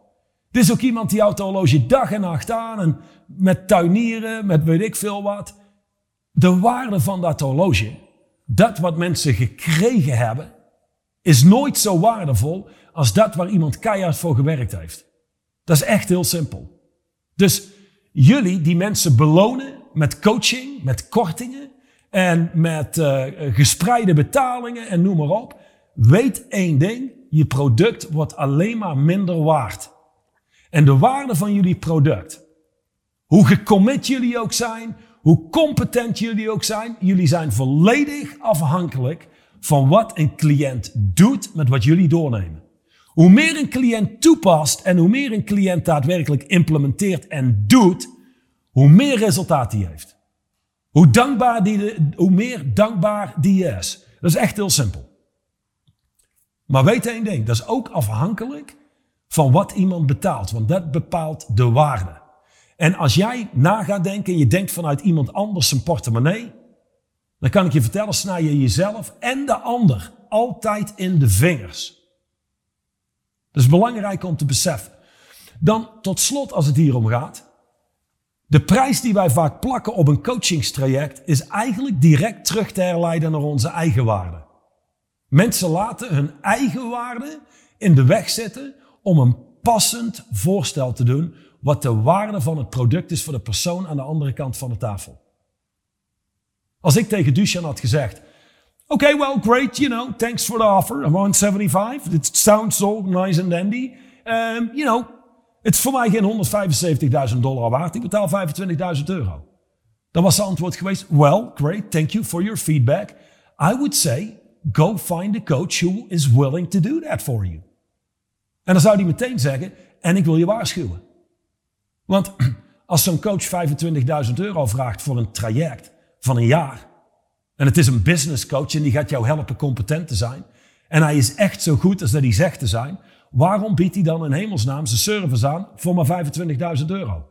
Dit is ook iemand die houdt het horloge dag en nacht aan. Met tuinieren, met weet ik veel wat. De waarde van dat horloge, dat wat mensen gekregen hebben, is nooit zo waardevol als dat waar iemand keihard voor gewerkt heeft. Dat is echt heel simpel. Dus jullie die mensen belonen met coaching, met kortingen en met uh, gespreide betalingen en noem maar op. Weet één ding, je product wordt alleen maar minder waard. En de waarde van jullie product, hoe gecommit jullie ook zijn, hoe competent jullie ook zijn, jullie zijn volledig afhankelijk van wat een cliënt doet met wat jullie doornemen. Hoe meer een cliënt toepast en hoe meer een cliënt daadwerkelijk implementeert en doet, hoe meer resultaat die heeft. Hoe, dankbaar die, hoe meer dankbaar die is. Dat is echt heel simpel. Maar weet één ding, dat is ook afhankelijk van wat iemand betaalt. Want dat bepaalt de waarde. En als jij na gaat denken en je denkt vanuit iemand anders zijn portemonnee, dan kan ik je vertellen, snij je jezelf en de ander altijd in de vingers. Dat is belangrijk om te beseffen. Dan tot slot, als het hier om gaat. De prijs die wij vaak plakken op een coachingstraject is eigenlijk direct terug te herleiden naar onze eigen waarde. Mensen laten hun eigen waarde in de weg zitten om een passend voorstel te doen wat de waarde van het product is voor de persoon aan de andere kant van de tafel. Als ik tegen Duchan had gezegd, Okay, well, great, you know, thanks for the offer. I'm on 75. It sounds so nice and dandy. Um, you know, het is voor mij geen 175.000 dollar waard. Ik betaal 25.000 euro. Dan was zijn antwoord geweest, well, great, thank you for your feedback. I would say, go find a coach who is willing to do that for you. En dan zou hij meteen zeggen, en ik wil je waarschuwen. Want als zo'n coach 25.000 euro vraagt voor een traject van een jaar, en het is een business coach en die gaat jou helpen competent te zijn. En hij is echt zo goed als dat hij zegt te zijn. Waarom biedt hij dan in hemelsnaam zijn service aan voor maar 25.000 euro?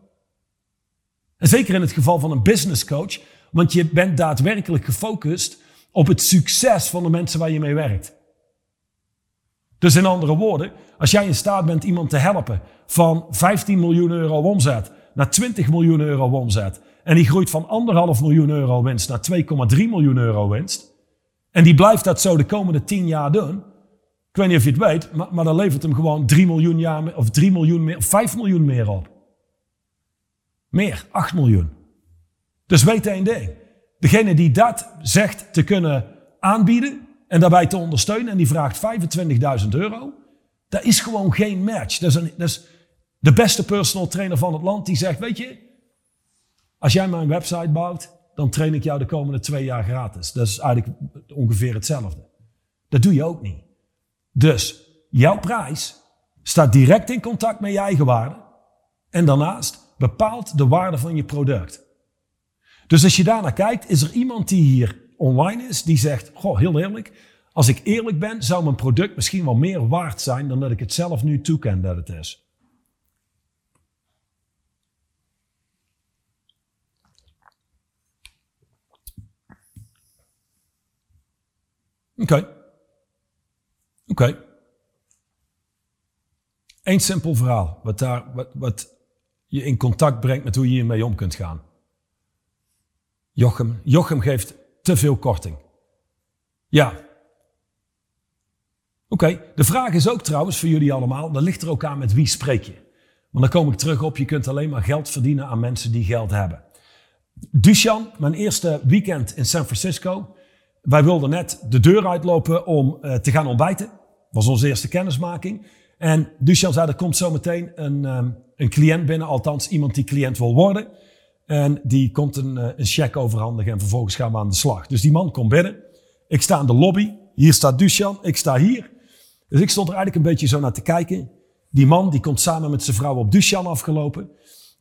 En zeker in het geval van een business coach, want je bent daadwerkelijk gefocust op het succes van de mensen waar je mee werkt. Dus in andere woorden, als jij in staat bent iemand te helpen van 15 miljoen euro omzet naar 20 miljoen euro omzet en die groeit van anderhalf miljoen euro winst naar 2,3 miljoen euro winst. En die blijft dat zo de komende 10 jaar doen. Ik weet niet of je het weet, maar, maar dan levert hem gewoon 3 miljoen jaar of 3 miljoen meer, of 5 miljoen meer op. Meer, 8 miljoen. Dus weet één ding. Degene die dat zegt te kunnen aanbieden en daarbij te ondersteunen en die vraagt 25.000 euro, dat is gewoon geen match. Dat is, een, dat is de beste personal trainer van het land die zegt, weet je, als jij mijn website bouwt, dan train ik jou de komende twee jaar gratis. Dat is eigenlijk ongeveer hetzelfde. Dat doe je ook niet. Dus jouw prijs staat direct in contact met je eigen waarde. En daarnaast bepaalt de waarde van je product. Dus als je daarnaar kijkt, is er iemand die hier online is, die zegt, goh, heel eerlijk, als ik eerlijk ben, zou mijn product misschien wel meer waard zijn dan dat ik het zelf nu toeken dat het is. Oké. Okay. Eén simpel verhaal, wat, daar, wat, wat je in contact brengt met hoe je hiermee om kunt gaan. Jochem, Jochem geeft te veel korting. Ja. Oké, de vraag is ook trouwens voor jullie allemaal, dan ligt er ook aan met wie spreek je. Want dan kom ik terug op, je kunt alleen maar geld verdienen aan mensen die geld hebben. Dushan, mijn eerste weekend in San Francisco, wij wilden net de deur uitlopen om uh, te gaan ontbijten. Was onze eerste kennismaking. En Duchan zei, er komt zo meteen een, um, een cliënt binnen, althans iemand die cliënt wil worden. En die komt een, uh, een cheque overhandigen en vervolgens gaan we aan de slag. Dus die man komt binnen. Ik sta in de lobby. Hier staat Duchan, ik sta hier. Dus ik stond er eigenlijk een beetje zo naar te kijken. Die man die komt samen met zijn vrouw op Duchan afgelopen.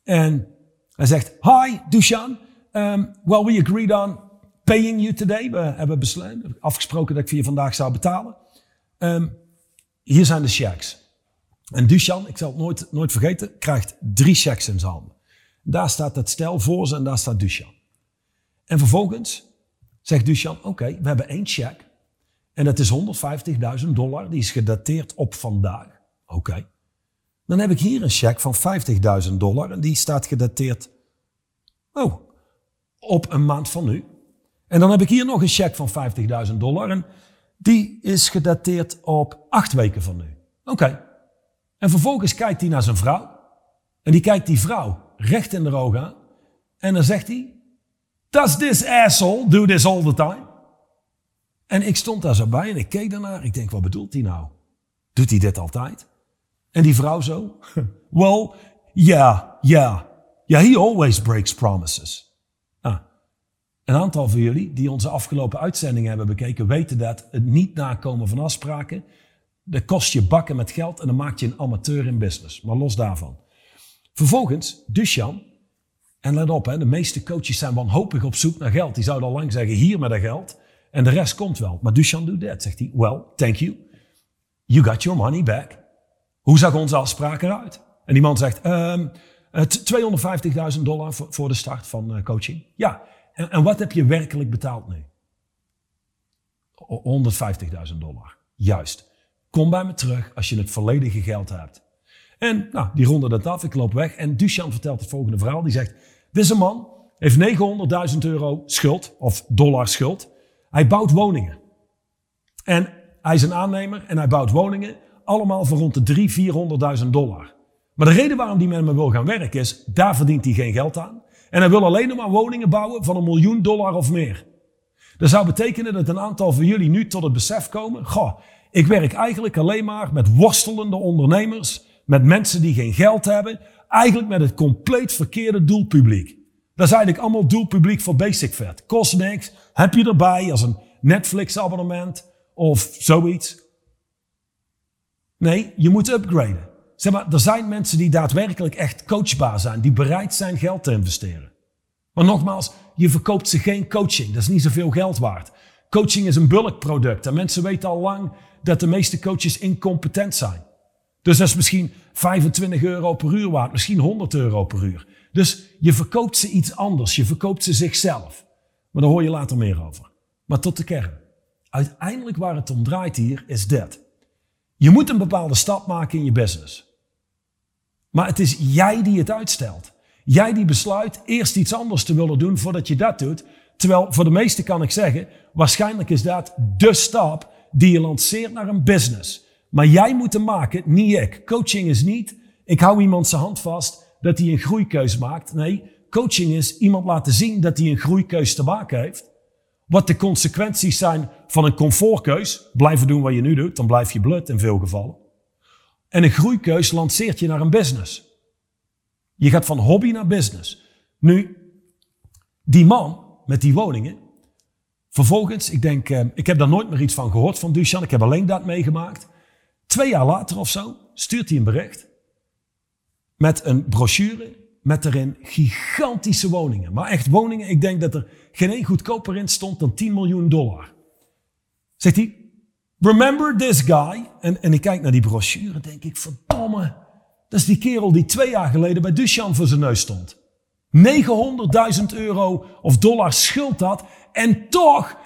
En hij zegt, hi Duchan, um, well we agreed on paying you today. We hebben besloten, afgesproken dat ik voor je vandaag zou betalen. Um, hier zijn de checks. En Duchan, ik zal het nooit, nooit vergeten, krijgt drie checks in zijn handen. Daar staat het stel voor ze en daar staat Duchan. En vervolgens zegt Duchan, oké, we hebben één check. En dat is 150.000 dollar, die is gedateerd op vandaag. Oké. Dan heb ik hier een check van 50.000 dollar en die staat gedateerd, oh, op een maand van nu. En dan heb ik hier nog een cheque van 50.000 dollar. En die is gedateerd op acht weken van nu. Oké. En vervolgens kijkt hij naar zijn vrouw. En die kijkt die vrouw recht in de ogen aan. En dan zegt hij: Does this asshole do this all the time? En ik stond daar zo bij en ik keek daarnaar. Ik denk, wat bedoelt hij nou? Doet hij dit altijd? En die vrouw zo? well, yeah, yeah. Yeah, he always breaks promises. Een aantal van jullie die onze afgelopen uitzendingen hebben bekeken, weten dat het niet nakomen van afspraken, dat kost je bakken met geld en dan maakt je een amateur in business. Maar los daarvan. Vervolgens, Dushan, en let op, hè, de meeste coaches zijn wanhopig op zoek naar geld. Die zouden al lang zeggen, hier met dat geld. En de rest komt wel. Maar Dushan doet dat, zegt hij. Well, thank you. you got your money back. Hoe zag onze afspraak eruit? En die man zegt, um, 250.000 dollar voor, de start van uh, coaching. Ja, en, wat heb je werkelijk betaald nu? 150.000 dollar. Juist. Kom bij me terug als je het volledige geld hebt. En nou, die ronden dat af, ik loop weg. En Duchan vertelt het volgende verhaal. Die zegt, deze man heeft 900.000 euro schuld, of dollar schuld. Hij bouwt woningen. En hij is een aannemer en hij bouwt woningen, allemaal voor rond de 300.000, 400.000 dollar. Maar de reden waarom die met me wil gaan werken is, daar verdient hij geen geld aan. En hij wil alleen nog maar woningen bouwen van een miljoen dollar of meer. Dat zou betekenen dat een aantal van jullie nu tot het besef komen, goh, ik werk eigenlijk alleen maar met worstelende ondernemers, met mensen die geen geld hebben, eigenlijk met het compleet verkeerde doelpubliek. Dat is eigenlijk allemaal doelpubliek voor Basic Fat. Kost niks, heb je erbij als een Netflix abonnement of zoiets. Nee, je moet upgraden. Zeg maar, er zijn mensen die daadwerkelijk echt coachbaar zijn, die bereid zijn geld te investeren. Maar nogmaals, je verkoopt ze geen coaching. Dat is niet zoveel geld waard. Coaching is een bulkproduct en mensen weten al lang dat de meeste coaches incompetent zijn. Dus dat is misschien 25 euro per uur waard, misschien 100 euro per uur. Dus je verkoopt ze iets anders, je verkoopt ze zichzelf. Maar daar hoor je later meer over. Maar tot de kern. Uiteindelijk waar het om draait hier is dit. Je moet een bepaalde stap maken in je business. Maar het is jij die het uitstelt. Jij die besluit eerst iets anders te willen doen voordat je dat doet. Terwijl voor de meesten kan ik zeggen, waarschijnlijk is dat de stap die je lanceert naar een business. Maar jij moet hem maken, niet ik. Coaching is niet, ik hou iemand zijn hand vast dat hij een groeikeus maakt. Nee, coaching is iemand laten zien dat hij een groeikeus te maken heeft. Wat de consequenties zijn van een comfortkeus. Blijven doen wat je nu doet, dan blijf je blut in veel gevallen. En een groeikeus lanceert je naar een business. Je gaat van hobby naar business. Nu, die man met die woningen. Vervolgens, ik denk, eh, ik heb daar nooit meer iets van gehoord van Duchan. Ik heb alleen dat meegemaakt. Twee jaar later of zo stuurt hij een bericht. Met een brochure met erin gigantische woningen. Maar echt woningen, ik denk dat er geen één goedkoper in stond dan 10 miljoen dollar. Zegt hij, remember this guy? En, en ik kijk naar die brochure denk ik, verdomme, dat is die kerel die twee jaar geleden bij Duchamp voor zijn neus stond. 900.000 euro of dollar schuld had en toch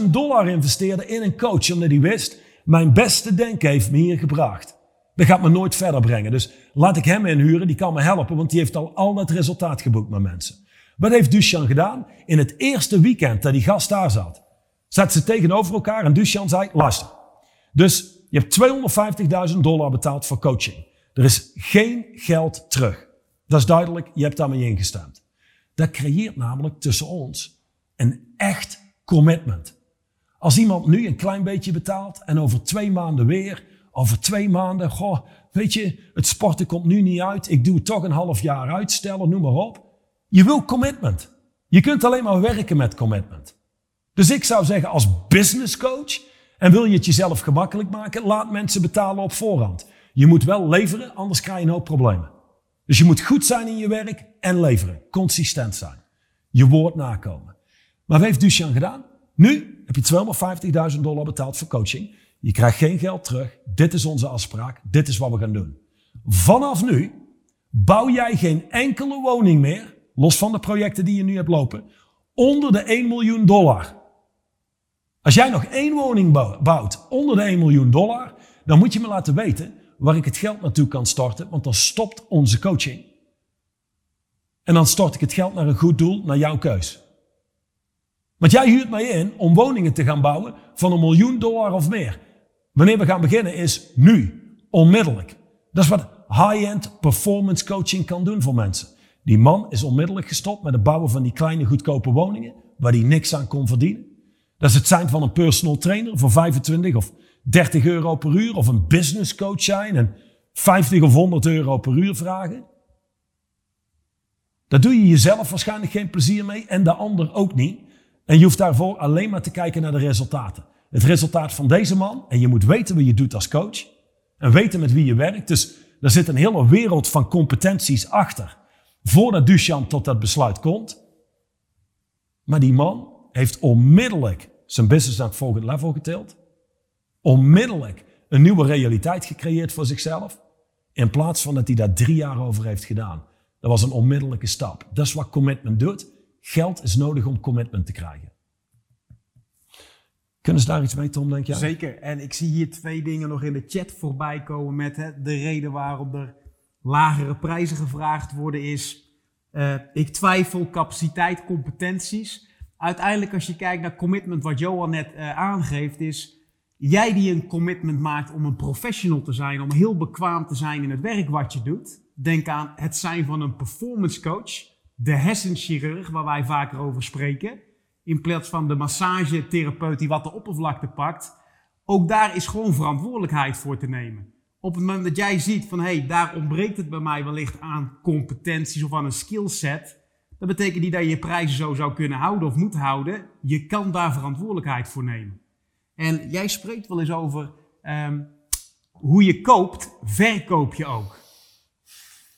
250.000 dollar investeerde in een coach omdat hij wist, mijn beste denken heeft me hier gebracht. Dat gaat me nooit verder brengen. Dus laat ik hem inhuren, die kan me helpen, want die heeft al al dat resultaat geboekt met mensen. Wat heeft Duchan gedaan? In het eerste weekend dat die gast daar zat, zat ze tegenover elkaar en Duchan zei, luister. Dus je hebt 250.000 dollar betaald voor coaching. Er is geen geld terug. Dat is duidelijk, je hebt daarmee ingestemd. Dat creëert namelijk tussen ons een echt commitment. Als iemand nu een klein beetje betaalt en over twee maanden weer, over twee maanden, goh, weet je, het sporten komt nu niet uit, ik doe het toch een half jaar uitstellen, noem maar op. Je wil commitment. Je kunt alleen maar werken met commitment. Dus ik zou zeggen, als business coach, en wil je het jezelf gemakkelijk maken, laat mensen betalen op voorhand. Je moet wel leveren, anders krijg je een hoop problemen. Dus je moet goed zijn in je werk en leveren. Consistent zijn. Je woord nakomen. Maar wat heeft Duchan gedaan? Nu heb je 250.000 dollar betaald voor coaching. Je krijgt geen geld terug. Dit is onze afspraak. Dit is wat we gaan doen. Vanaf nu bouw jij geen enkele woning meer, los van de projecten die je nu hebt lopen, onder de 1 miljoen dollar. Als jij nog één woning bouwt onder de 1 miljoen dollar, dan moet je me laten weten waar ik het geld naartoe kan storten, want dan stopt onze coaching. En dan stort ik het geld naar een goed doel, naar jouw keus. Want jij huurt mij in om woningen te gaan bouwen van een miljoen dollar of meer. Wanneer we gaan beginnen is nu, onmiddellijk. Dat is wat high-end performance coaching kan doen voor mensen. Die man is onmiddellijk gestopt met het bouwen van die kleine goedkope woningen, waar hij niks aan kon verdienen. Dat is het zijn van een personal trainer voor 25 of 30 euro per uur, of een business coach zijn en 50 of 100 euro per uur vragen. Daar doe je jezelf waarschijnlijk geen plezier mee en de ander ook niet. En je hoeft daarvoor alleen maar te kijken naar de resultaten het resultaat van deze man. En je moet weten wat je doet als coach. En weten met wie je werkt. Dus er zit een hele wereld van competenties achter. Voordat Duchamp tot dat besluit komt. Maar die man heeft onmiddellijk zijn business naar het volgende level getild. onmiddellijk een nieuwe realiteit gecreëerd voor zichzelf. In plaats van dat hij daar drie jaar over heeft gedaan. Dat was een onmiddellijke stap. Dat is wat commitment doet. Geld is nodig om commitment te krijgen. Kunnen ze daar iets mee, Tom, denk jij? Zeker. En ik zie hier twee dingen nog in de chat voorbij komen met hè, de reden waarom er lagere prijzen gevraagd worden is... Uh, ik twijfel capaciteit, competenties. Uiteindelijk als je kijkt naar commitment, wat Johan net uh, aangeeft, is... Jij die een commitment maakt om een professional te zijn, om heel bekwaam te zijn in het werk wat je doet. Denk aan het zijn van een performance coach, de hersenchirurg waar wij vaker over spreken. In plaats van de massagetherapeut die wat de oppervlakte pakt. Ook daar is gewoon verantwoordelijkheid voor te nemen. Op het moment dat jij ziet van hé, hey, daar ontbreekt het bij mij wellicht aan competenties of aan een skillset. Dat betekent niet dat je je prijzen zo zou kunnen houden of moet houden. Je kan daar verantwoordelijkheid voor nemen. En jij spreekt wel eens over um, hoe je koopt, verkoop je ook.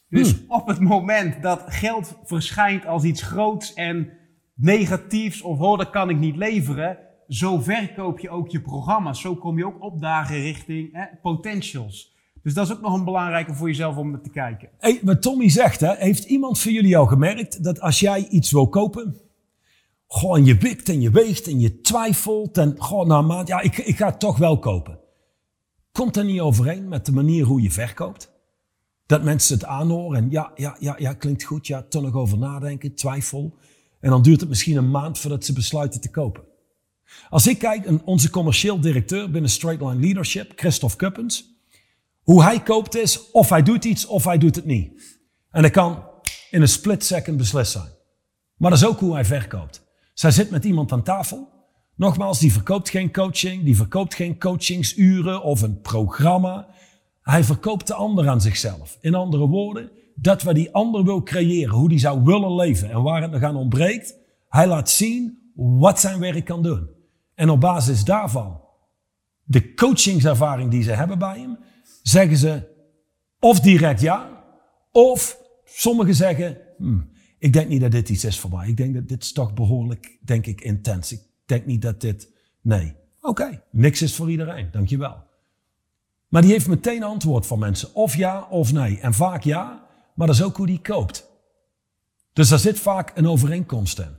Dus hmm. op het moment dat geld verschijnt als iets groots en negatiefs of oh, dat kan ik niet leveren, zo verkoop je ook je programma's. Zo kom je ook opdagen richting potentials. Dus dat is ook nog een belangrijke voor jezelf om te kijken. Hey, wat Tommy zegt, hè, heeft iemand van jullie al gemerkt dat als jij iets wil kopen, gewoon je wikt en je weegt en je twijfelt en gewoon na maand, ja, ik, ik ga het toch wel kopen. Komt dat niet overeen met de manier hoe je verkoopt? Dat mensen het aanhoren en ja, ja, ja, ja, klinkt goed, ja, toch nog over nadenken, twijfel. En dan duurt het misschien een maand voordat ze besluiten te kopen. Als ik kijk, onze commercieel directeur binnen Straight Line Leadership, Christophe Kuppens, hoe hij koopt is of hij doet iets of hij doet het niet. En dat kan in een split second beslist zijn. Maar dat is ook hoe hij verkoopt. Zij zit met iemand aan tafel. Nogmaals, die verkoopt geen coaching, die verkoopt geen coachingsuren of een programma. Hij verkoopt de ander aan zichzelf. In andere woorden, dat wat die ander wil creëren, hoe die zou willen leven en waar het nog aan ontbreekt, hij laat zien wat zijn werk kan doen. En op basis daarvan, de coachingservaring die ze hebben bij hem, zeggen ze of direct ja, of sommigen zeggen, hmm, ik denk niet dat dit iets is voor mij. Ik denk dat dit is toch behoorlijk, denk ik, intens. Ik denk niet dat dit, nee. Oké, niks is voor iedereen, dankjewel. Maar die heeft meteen antwoord van mensen, of ja of nee. En vaak ja, maar dat is ook hoe die koopt. Dus daar zit vaak een overeenkomst in.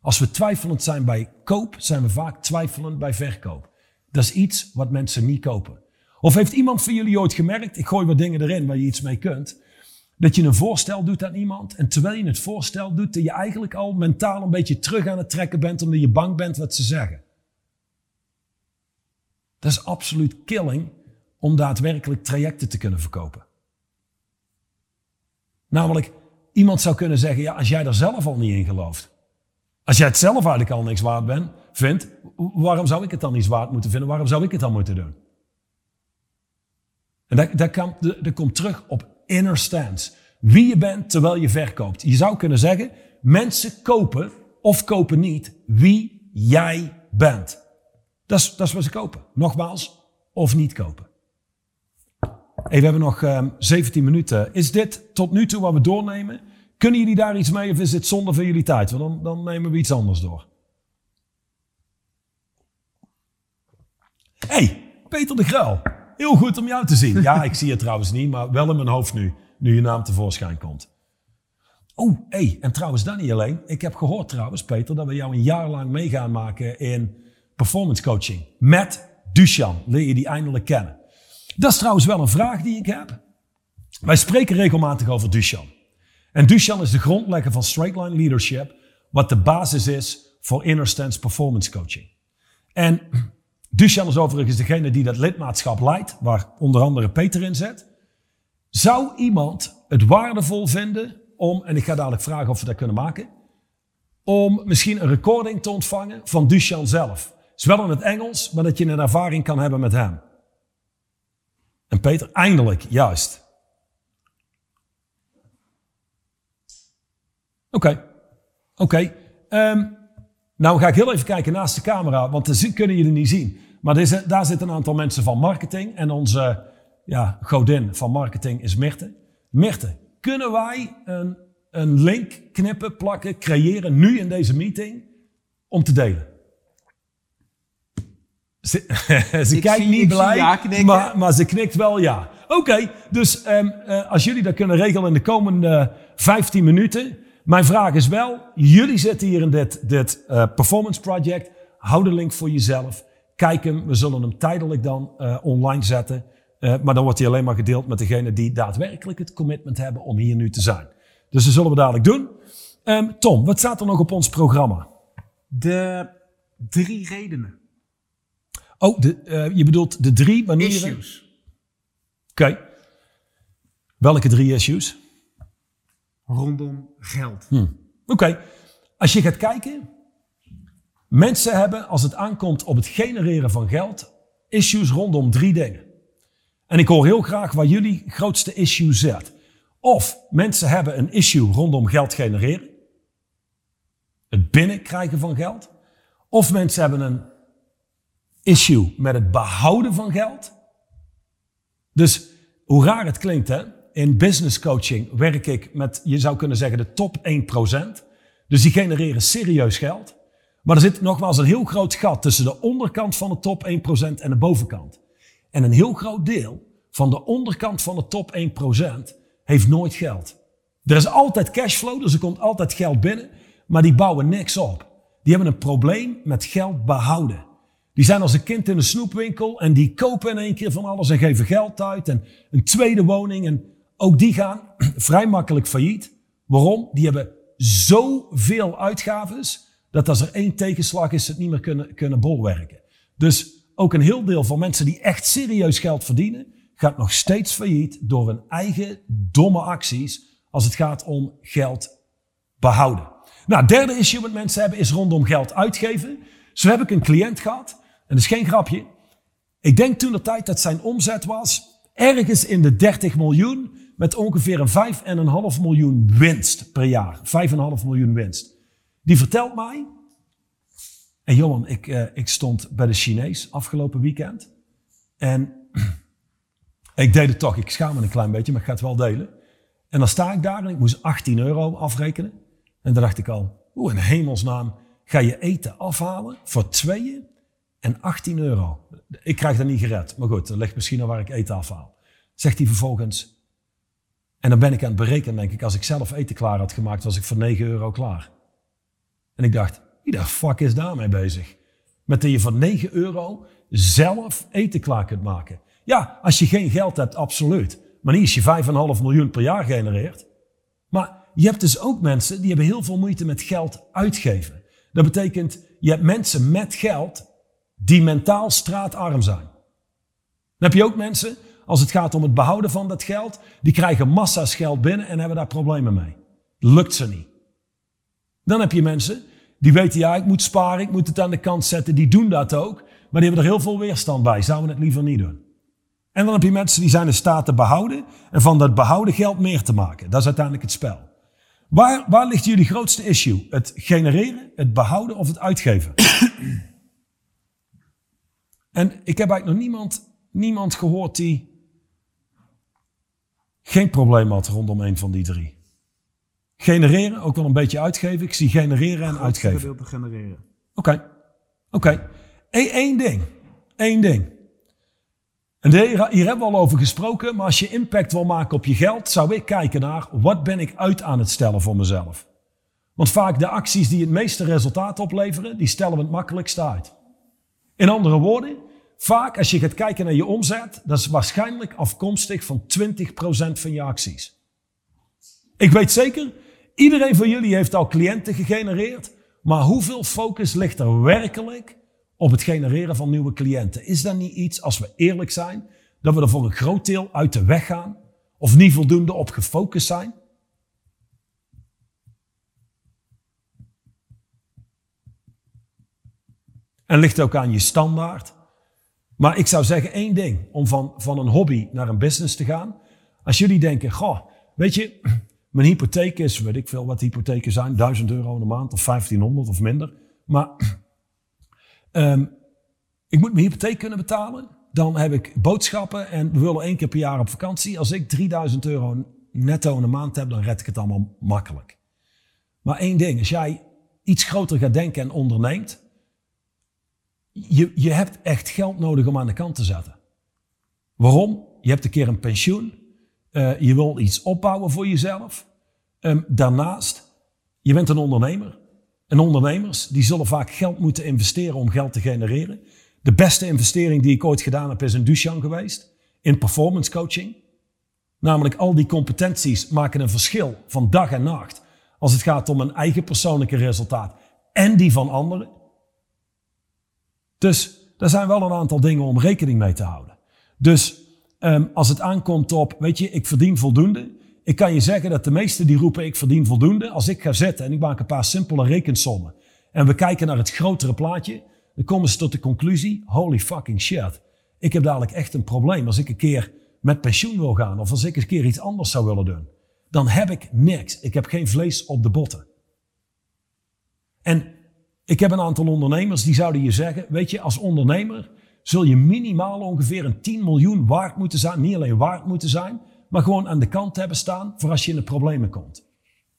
Als we twijfelend zijn bij koop, zijn we vaak twijfelend bij verkoop. Dat is iets wat mensen niet kopen. Of heeft iemand van jullie ooit gemerkt, ik gooi wat dingen erin waar je iets mee kunt, dat je een voorstel doet aan iemand en terwijl je het voorstel doet, dat je eigenlijk al mentaal een beetje terug aan het trekken bent omdat je bang bent wat ze zeggen. Dat is absoluut killing om daadwerkelijk trajecten te kunnen verkopen. Namelijk, iemand zou kunnen zeggen, ja, als jij er zelf al niet in gelooft. Als jij het zelf eigenlijk al niks waard bent, vindt, waarom zou ik het dan niet waard moeten vinden? Waarom zou ik het dan moeten doen? En dat, dat, komt terug op inner stance. Wie je bent terwijl je verkoopt. Je zou kunnen zeggen, mensen kopen of kopen niet wie jij bent. Dat is, dat is wat ze kopen. Nogmaals, of niet kopen. Hey, we hebben nog um, ehm, 17 minuten. Is dit tot nu toe wat we doornemen? Kunnen jullie daar iets mee of is dit zonde van jullie tijd? Want dan, dan nemen we iets anders door. hey, Peter de Gruil. Heel goed om jou te zien. Ja, ik zie je trouwens niet, maar wel in mijn hoofd nu, nu je naam tevoorschijn komt. Oh, hey, en trouwens dat niet alleen. Ik heb gehoord trouwens, Peter, dat we jou een jaar lang mee gaan maken in performance coaching. Met Dushan, leer je die eindelijk kennen. Dat is trouwens wel een vraag die ik heb. Wij spreken regelmatig over Dushan. En Dushan is de grondlegger van Straight Line Leadership, wat de basis is voor Inner Performance Coaching. En Dushan is overigens degene die dat lidmaatschap leidt, waar onder andere Peter in zit. Zou iemand het waardevol vinden om, en ik ga dadelijk vragen of we dat kunnen maken, om misschien een recording te ontvangen van Dushan zelf? Het is wel in het Engels, maar dat je een ervaring kan hebben met hem. En Peter, eindelijk, juist. Oké, oké. Ehm, nou ga ik heel even kijken naast de camera, want dat kunnen jullie niet zien. Maar daar zitten een aantal mensen van marketing en onze ja, godin van marketing is Mirte. Mirte, kunnen wij een, een link knippen, plakken, creëren nu in deze meeting om te delen? Ze, ze kijkt zie- niet blij, ja maar, maar ze knikt wel ja. Oké, dus ehm, eh, als jullie dat kunnen regelen in de komende 15 minuten. Mijn vraag is wel, jullie zitten hier in dit, dit eh, performance project. Hou de link voor jezelf. Kijk hem, we zullen hem tijdelijk dan eh, online zetten. Eh, maar dan wordt hij alleen maar gedeeld met degenen die daadwerkelijk het commitment hebben om hier nu te zijn. Dus dat zullen we dadelijk doen. Ehm, Tom, wat staat er nog op ons programma? De drie redenen. Oh, de, je bedoelt de drie manieren? Issues. Oké. Welke drie issues? Rondom geld. Oké. Als je gaat kijken, mensen hebben als het aankomt op het genereren van geld, issues rondom drie dingen. En ik hoor heel graag waar jullie grootste issue zit. Of mensen hebben een issue rondom geld genereren, het binnenkrijgen van geld. Of mensen hebben een issue met het behouden van geld. Dus hoe raar het klinkt, hè? In business coaching werk ik met, je zou kunnen zeggen, de top 1%. Dus die genereren serieus geld. Maar er zit nogmaals een heel groot gat tussen de onderkant van de top 1% en de bovenkant. En een heel groot deel van de onderkant van de top 1% heeft nooit geld. Er is altijd cashflow, dus er komt altijd geld binnen, maar die bouwen niks op. Die hebben een probleem met geld behouden. Die zijn als een kind in een snoepwinkel en die kopen in één keer van alles en geven geld uit en een tweede woning. En ook die gaan vrij makkelijk failliet. Waarom? Die hebben zoveel uitgaves dat als er één tegenslag is, ze het niet meer kunnen, kunnen bolwerken. Dus ook een heel deel van mensen die echt serieus geld verdienen, gaat nog steeds failliet door hun eigen domme acties als het gaat om geld behouden. Nou, derde issue wat mensen hebben is rondom geld uitgeven. Zo heb ik een cliënt gehad, en dat is geen grapje. Ik denk toen de tijd dat zijn omzet was ergens in de 30 miljoen met ongeveer een 5,5 miljoen winst per jaar. 5,5 miljoen winst. Die vertelt mij, en Johan, ik, eh, ik stond bij de Chinees afgelopen weekend. En ik deed het toch, ik schaam me een klein beetje, maar ik ga het wel delen. En dan sta ik daar en ik moest 18 euro afrekenen. En dan dacht ik al, hoe in hemelsnaam ga je eten afhalen voor tweeën en 18 euro. Ik krijg dat niet gered, maar goed, dat ligt misschien aan waar ik eten afhaal. Zegt hij vervolgens, en dan ben ik aan het berekenen, denk ik, als ik zelf eten klaar had gemaakt, was ik voor 9 euro klaar. En ik dacht, wie de fuck is daarmee bezig? Met dat je voor 9 euro zelf eten klaar kunt maken. Ja, als je geen geld hebt, absoluut. Maar niet als je 5,5 miljoen per jaar genereert. Maar je hebt dus ook mensen die hebben heel veel moeite met geld uitgeven. Dat betekent, je hebt mensen met geld die mentaal straatarm zijn. Dan heb je ook mensen, als het gaat om het behouden van dat geld, die krijgen massa's geld binnen en hebben daar problemen mee. Lukt ze niet. Dan heb je mensen die weten, ja, ik moet sparen, ik moet het aan de kant zetten, die doen dat ook, maar die hebben er heel veel weerstand bij, zouden het liever niet doen. En dan heb je mensen die zijn in staat te behouden en van dat behouden geld meer te maken. Dat is uiteindelijk het spel. Waar, waar ligt jullie grootste issue? Het genereren, het behouden of het uitgeven? en ik heb eigenlijk nog niemand, niemand gehoord die geen probleem had rondom een van die drie. Genereren, ook wel een beetje uitgeven. Ik zie genereren en uitgeven. gedeelte genereren. Oké, oké. Eén één ding. Eén ding. En hier, hier hebben we al over gesproken, maar als je impact wil maken op je geld, zou ik kijken naar wat ben ik uit aan het stellen voor mezelf. Want vaak de acties die het meeste resultaat opleveren, die stellen we het makkelijkste uit. In andere woorden, vaak als je gaat kijken naar je omzet, dat is waarschijnlijk afkomstig van 20% van je acties. Ik weet zeker, iedereen van jullie heeft al cliënten gegenereerd, maar hoeveel focus ligt er werkelijk op het genereren van nieuwe cliënten? Is dat niet iets, als we eerlijk zijn, dat we er voor een groot deel uit de weg gaan? Of niet voldoende op gefocust zijn? En ligt ook aan je standaard. Maar ik zou zeggen één ding, om van, van een hobby naar een business te gaan. Als jullie denken, goh, weet je, mijn hypotheek is, weet ik veel wat hypotheken zijn, 1000 euro in de maand of 1500 of minder. Maar ehm, ik moet mijn hypotheek kunnen betalen. Dan heb ik boodschappen en we willen één keer per jaar op vakantie. Als ik 3000 euro netto in de maand heb, dan red ik het allemaal makkelijk. Maar één ding, als jij iets groter gaat denken en onderneemt, je, je hebt echt geld nodig om aan de kant te zetten. Waarom? Je hebt een keer een pensioen. Uh, je wil iets opbouwen voor jezelf. Um, daarnaast, je bent een ondernemer. En ondernemers die zullen vaak geld moeten investeren om geld te genereren. De beste investering die ik ooit gedaan heb is in Dushan geweest. In performance coaching. Namelijk al die competenties maken een verschil van dag en nacht. Als het gaat om een eigen persoonlijke resultaat en die van anderen. Dus er zijn wel een aantal dingen om rekening mee te houden. Dus um, als het aankomt op, weet je, ik verdien voldoende. Ik kan je zeggen dat de meesten die roepen ik verdien voldoende. Als ik ga zitten en ik maak een paar simpele rekensommen. En we kijken naar het grotere plaatje. Dan komen ze tot de conclusie, holy fucking shit. Ik heb dadelijk echt een probleem als ik een keer met pensioen wil gaan. Of als ik een keer iets anders zou willen doen. Dan heb ik niks. Ik heb geen vlees op de botten. En ik heb een aantal ondernemers die zouden je zeggen, weet je, als ondernemer zul je minimaal ongeveer een 10 miljoen waard moeten zijn. Niet alleen waard moeten zijn, maar gewoon aan de kant hebben staan voor als je in de problemen komt.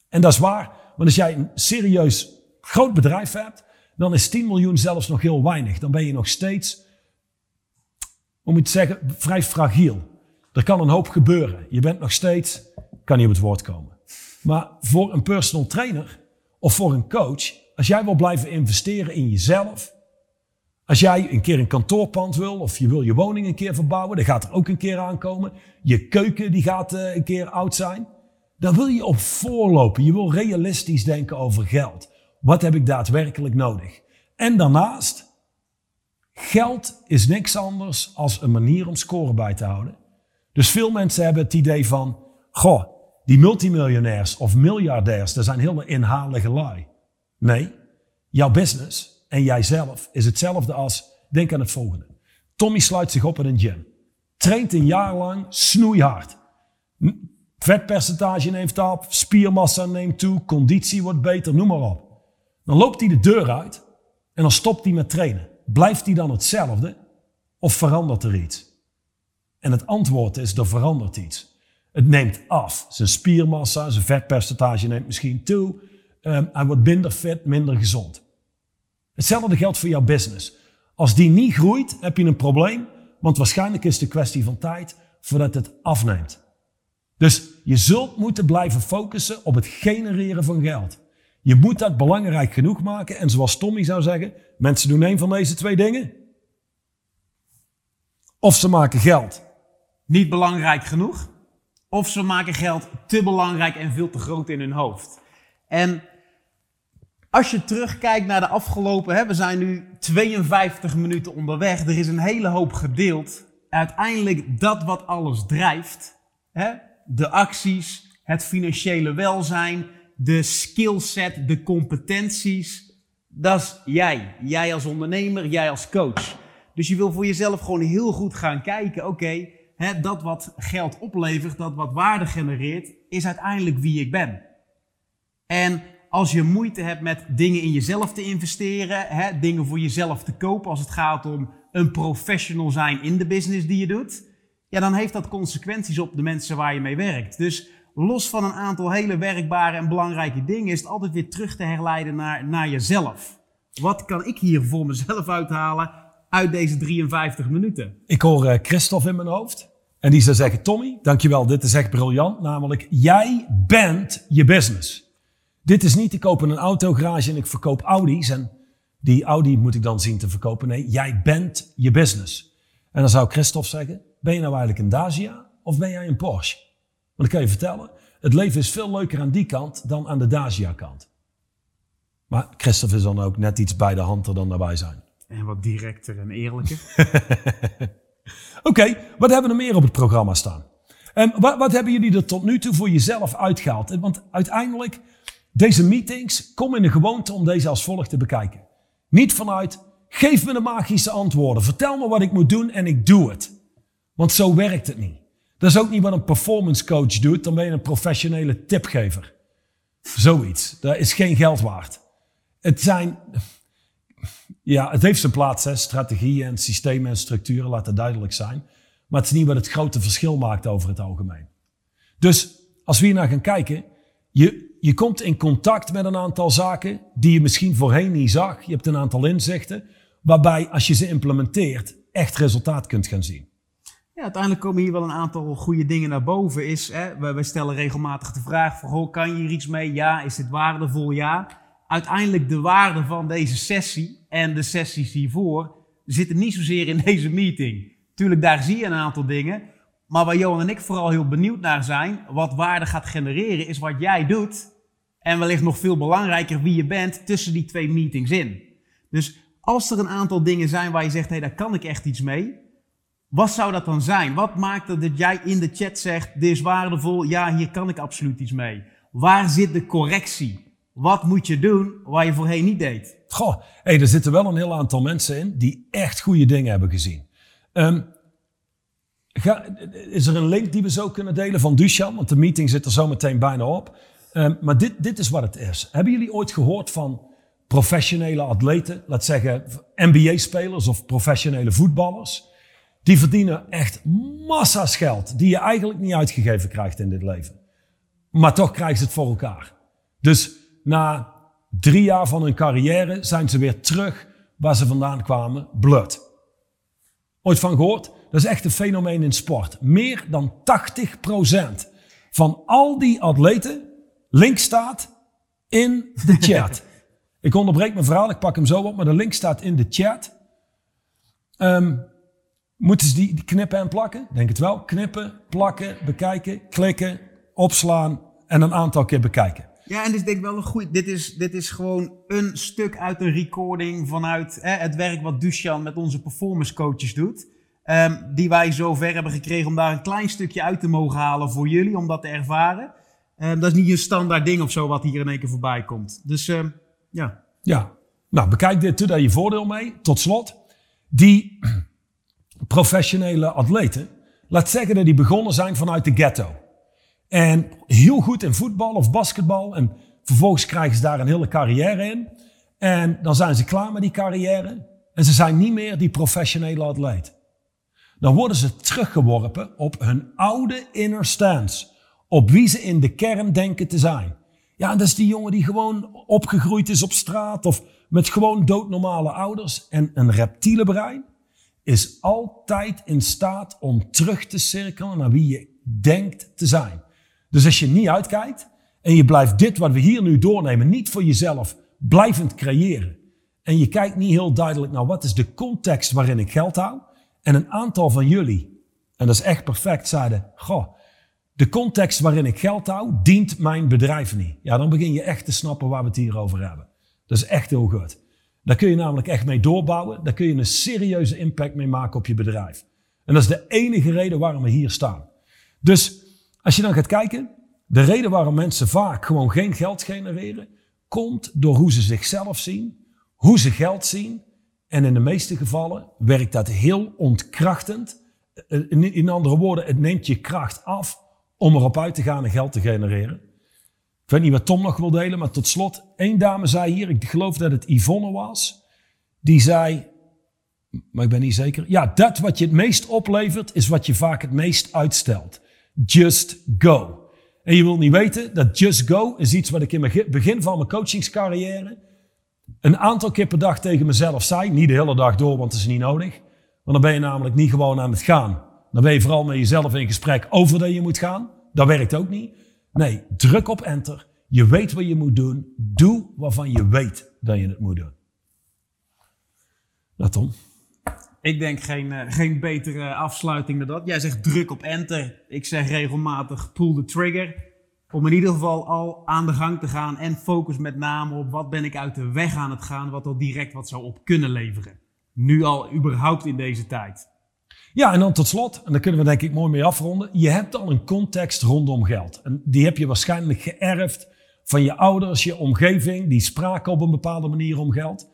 En dat is waar, want als jij een serieus groot bedrijf hebt, dan is 10 miljoen zelfs nog heel weinig. Dan ben je nog steeds, moet je zeggen, vrij fragiel. Er kan een hoop gebeuren. Je bent nog steeds, kan niet op het woord komen. Maar voor een personal trainer of voor een coach, als jij wil blijven investeren in jezelf, als jij een keer een kantoorpand wil of je wil je woning een keer verbouwen, dan gaat er ook een keer aankomen. Je keuken die gaat uh, een keer oud zijn. Dan wil je op voorlopen. Je wil realistisch denken over geld. Wat heb ik daadwerkelijk nodig? En daarnaast, geld is niks anders als een manier om score bij te houden. Dus veel mensen hebben het idee van, goh, die multimiljonairs of miljardairs, dat zijn hele inhalige lui. Nee, jouw business en jijzelf is hetzelfde als, denk aan het volgende. Tommy sluit zich op in een gym. Traint een jaar lang snoeihard. Vetpercentage neemt af, spiermassa neemt toe, conditie wordt beter, noem maar op. Dan loopt hij de deur uit en dan stopt hij met trainen. Blijft hij dan hetzelfde of verandert er iets? En het antwoord is, er verandert iets. Het neemt af. Zijn spiermassa, zijn vetpercentage neemt misschien toe. Um, hij wordt minder fit, minder gezond. Hetzelfde geldt voor jouw business. Als die niet groeit, heb je een probleem, want waarschijnlijk is het een kwestie van tijd voordat het afneemt. Dus je zult moeten blijven focussen op het genereren van geld. Je moet dat belangrijk genoeg maken en zoals Tommy zou zeggen, mensen doen een van deze twee dingen. Of ze maken geld. Niet belangrijk genoeg. Of ze maken geld te belangrijk en veel te groot in hun hoofd. En als je terugkijkt naar de afgelopen, hè, we zijn nu 52 minuten onderweg, er is een hele hoop gedeeld. Uiteindelijk dat wat alles drijft, hè, de acties, het financiële welzijn, de skillset, de competenties, dat is jij. Jij als ondernemer, jij als coach. Dus je wil voor jezelf gewoon heel goed gaan kijken, oké, dat wat geld oplevert, dat wat waarde genereert, is uiteindelijk wie ik ben. En als je moeite hebt met dingen in jezelf te investeren, hè, dingen voor jezelf te kopen, als het gaat om een professional zijn in de business die je doet, ja, dan heeft dat consequenties op de mensen waar je mee werkt. Dus los van een aantal hele werkbare en belangrijke dingen is het altijd weer terug te herleiden naar, naar jezelf. Wat kan ik hier voor mezelf uithalen uit deze 53 minuten? Ik hoor uh, Christophe in mijn hoofd. En die zou zeggen, Tommy, dankjewel, dit is echt briljant. Namelijk, jij bent je business. Dit is niet, ik koop een autogarage en ik verkoop Audi's en die Audi moet ik dan zien te verkopen. Nee, jij bent je business. En dan zou Christophe zeggen, ben je nou eigenlijk een Dacia of ben jij een Porsche? Want ik kan je vertellen, het leven is veel leuker aan die kant dan aan de Dacia kant. Maar Christophe is dan ook net iets bij de hand er dan daarbij zijn. En wat directer en eerlijker. Oké, wat hebben we meer op het programma staan? Um, wat, wat hebben jullie er tot nu toe voor jezelf uitgehaald? Want uiteindelijk deze meetings, kom in de gewoonte om deze als volgt te bekijken. Niet vanuit, geef me de magische antwoorden, vertel me wat ik moet doen en ik doe het. Want zo werkt het niet. Dat is ook niet wat een performance coach doet, dan ben je een professionele tipgever. Zoiets. Dat is geen geld waard. Het zijn, ja, het heeft zijn plaats, hè. strategieën en systemen en structuren, laten duidelijk zijn. Maar het is niet wat het grote verschil maakt over het algemeen. Dus als we hier naar gaan kijken, je, je komt in contact met een aantal zaken die je misschien voorheen niet zag. Je hebt een aantal inzichten, waarbij als je ze implementeert echt resultaat kunt gaan zien. Ja, uiteindelijk komen hier wel een aantal goede dingen naar boven. Is, hè, we stellen regelmatig de vraag: van, kan je hier iets mee? Ja, is dit waardevol? Ja. Uiteindelijk de waarde van deze sessie en de sessies hiervoor zitten niet zozeer in deze meeting. Tuurlijk, daar zie je een aantal dingen. Maar waar Johan en ik vooral heel benieuwd naar zijn, wat waarde gaat genereren, is wat jij doet. En wellicht nog veel belangrijker wie je bent tussen die twee meetings in. Dus als er een aantal dingen zijn waar je zegt, hé, daar kan ik echt iets mee. Wat zou dat dan zijn? Wat maakt het dat jij in de chat zegt, dit is waardevol, ja, hier kan ik absoluut iets mee. Waar zit de correctie? Wat moet je doen waar je voorheen niet deed? Goh, hey, er zitten wel een heel aantal mensen in die echt goede dingen hebben gezien. Um, ga, is er een link die we zo kunnen delen van Dushan? Want de meeting zit er zo meteen bijna op. Um, maar dit, dit is wat het is. Hebben jullie ooit gehoord van professionele atleten, laat zeggen NBA-spelers of professionele voetballers? Die verdienen echt massa's geld die je eigenlijk niet uitgegeven krijgt in dit leven. Maar toch krijgen ze het voor elkaar. Dus na drie jaar van hun carrière zijn ze weer terug waar ze vandaan kwamen, bloed. Ooit van gehoord? Dat is echt een fenomeen in sport. Meer dan 80% van al die atleten, link staat in de chat. ik onderbreek mijn verhaal, ik pak hem zo op, maar de link staat in de chat. Um, moeten ze die, die knippen en plakken? Denk het wel. Knippen, plakken, bekijken, klikken, opslaan en een aantal keer bekijken. Ja, en dit is denk ik wel een goed. Dit is, dit is gewoon een stuk uit een recording vanuit hè, het werk wat Dushan met onze performance coaches doet. Um, die wij zover hebben gekregen om daar een klein stukje uit te mogen halen voor jullie, om dat te ervaren. Um, dat is niet een standaard ding of zo wat hier in één keer voorbij komt. Dus um, ja. Ja, nou bekijk dit, doe daar je voordeel mee. Tot slot, die professionele atleten, laat zeggen dat die begonnen zijn vanuit de ghetto. En heel goed in voetbal of basketbal. En vervolgens krijgen ze daar een hele carrière in. En dan zijn ze klaar met die carrière. En ze zijn niet meer die professionele atleet. Dan worden ze teruggeworpen op hun oude inner stance. Op wie ze in de kern denken te zijn. Ja, dat is die jongen die gewoon opgegroeid is op straat of met gewoon doodnormale ouders en een reptiele brein is altijd in staat om terug te cirkelen naar wie je denkt te zijn. Dus als je niet uitkijkt en je blijft dit wat we hier nu doornemen niet voor jezelf blijvend creëren. En je kijkt niet heel duidelijk naar wat is de context waarin ik geld hou. En een aantal van jullie, en dat is echt perfect, zeiden, goh, de context waarin ik geld hou dient mijn bedrijf niet. Ja, dan begin je echt te snappen waar we het hier over hebben. Dat is echt heel goed. Daar kun je namelijk echt mee doorbouwen. Daar kun je een serieuze impact mee maken op je bedrijf. En dat is de enige reden waarom we hier staan. Dus als je dan gaat kijken, de reden waarom mensen vaak gewoon geen geld genereren, komt door hoe ze zichzelf zien, hoe ze geld zien. En in de meeste gevallen werkt dat heel ontkrachtend. In andere woorden, het neemt je kracht af om erop uit te gaan en geld te genereren. Ik weet niet wat Tom nog wil delen, maar tot slot, één dame zei hier, ik geloof dat het Yvonne was, die zei, maar ik ben niet zeker, ja, dat wat je het meest oplevert, is wat je vaak het meest uitstelt. Just go. En je wilt niet weten dat just go is iets wat ik in het begin van mijn coachingscarrière een aantal keer per dag tegen mezelf zei. Niet de hele dag door, want dat is niet nodig. Want dan ben je namelijk niet gewoon aan het gaan. Dan ben je vooral met jezelf in gesprek over dat je moet gaan. Dat werkt ook niet. Nee, druk op enter. Je weet wat je moet doen. Doe waarvan je weet dat je het moet doen. Nou Tom. Ik denk geen, uh, geen betere afsluiting dan dat. Jij zegt druk op enter. Ik zeg regelmatig pull the trigger. Om in ieder geval al aan de gang te gaan en focus met name op wat ben ik uit de weg aan het gaan, wat al direct wat zou op kunnen leveren. Nu al überhaupt in deze tijd. Ja, en dan tot slot, en daar kunnen we denk ik mooi mee afronden. Je hebt al een context rondom geld. En die heb je waarschijnlijk geërfd van je ouders, je omgeving, die spraken op een bepaalde manier om geld.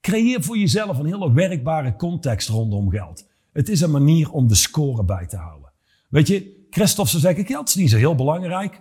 Creëer voor jezelf een hele werkbare context rondom geld. Het is een manier om de score bij te houden. Weet je, Christophe zou zeggen, geld is niet zo heel belangrijk.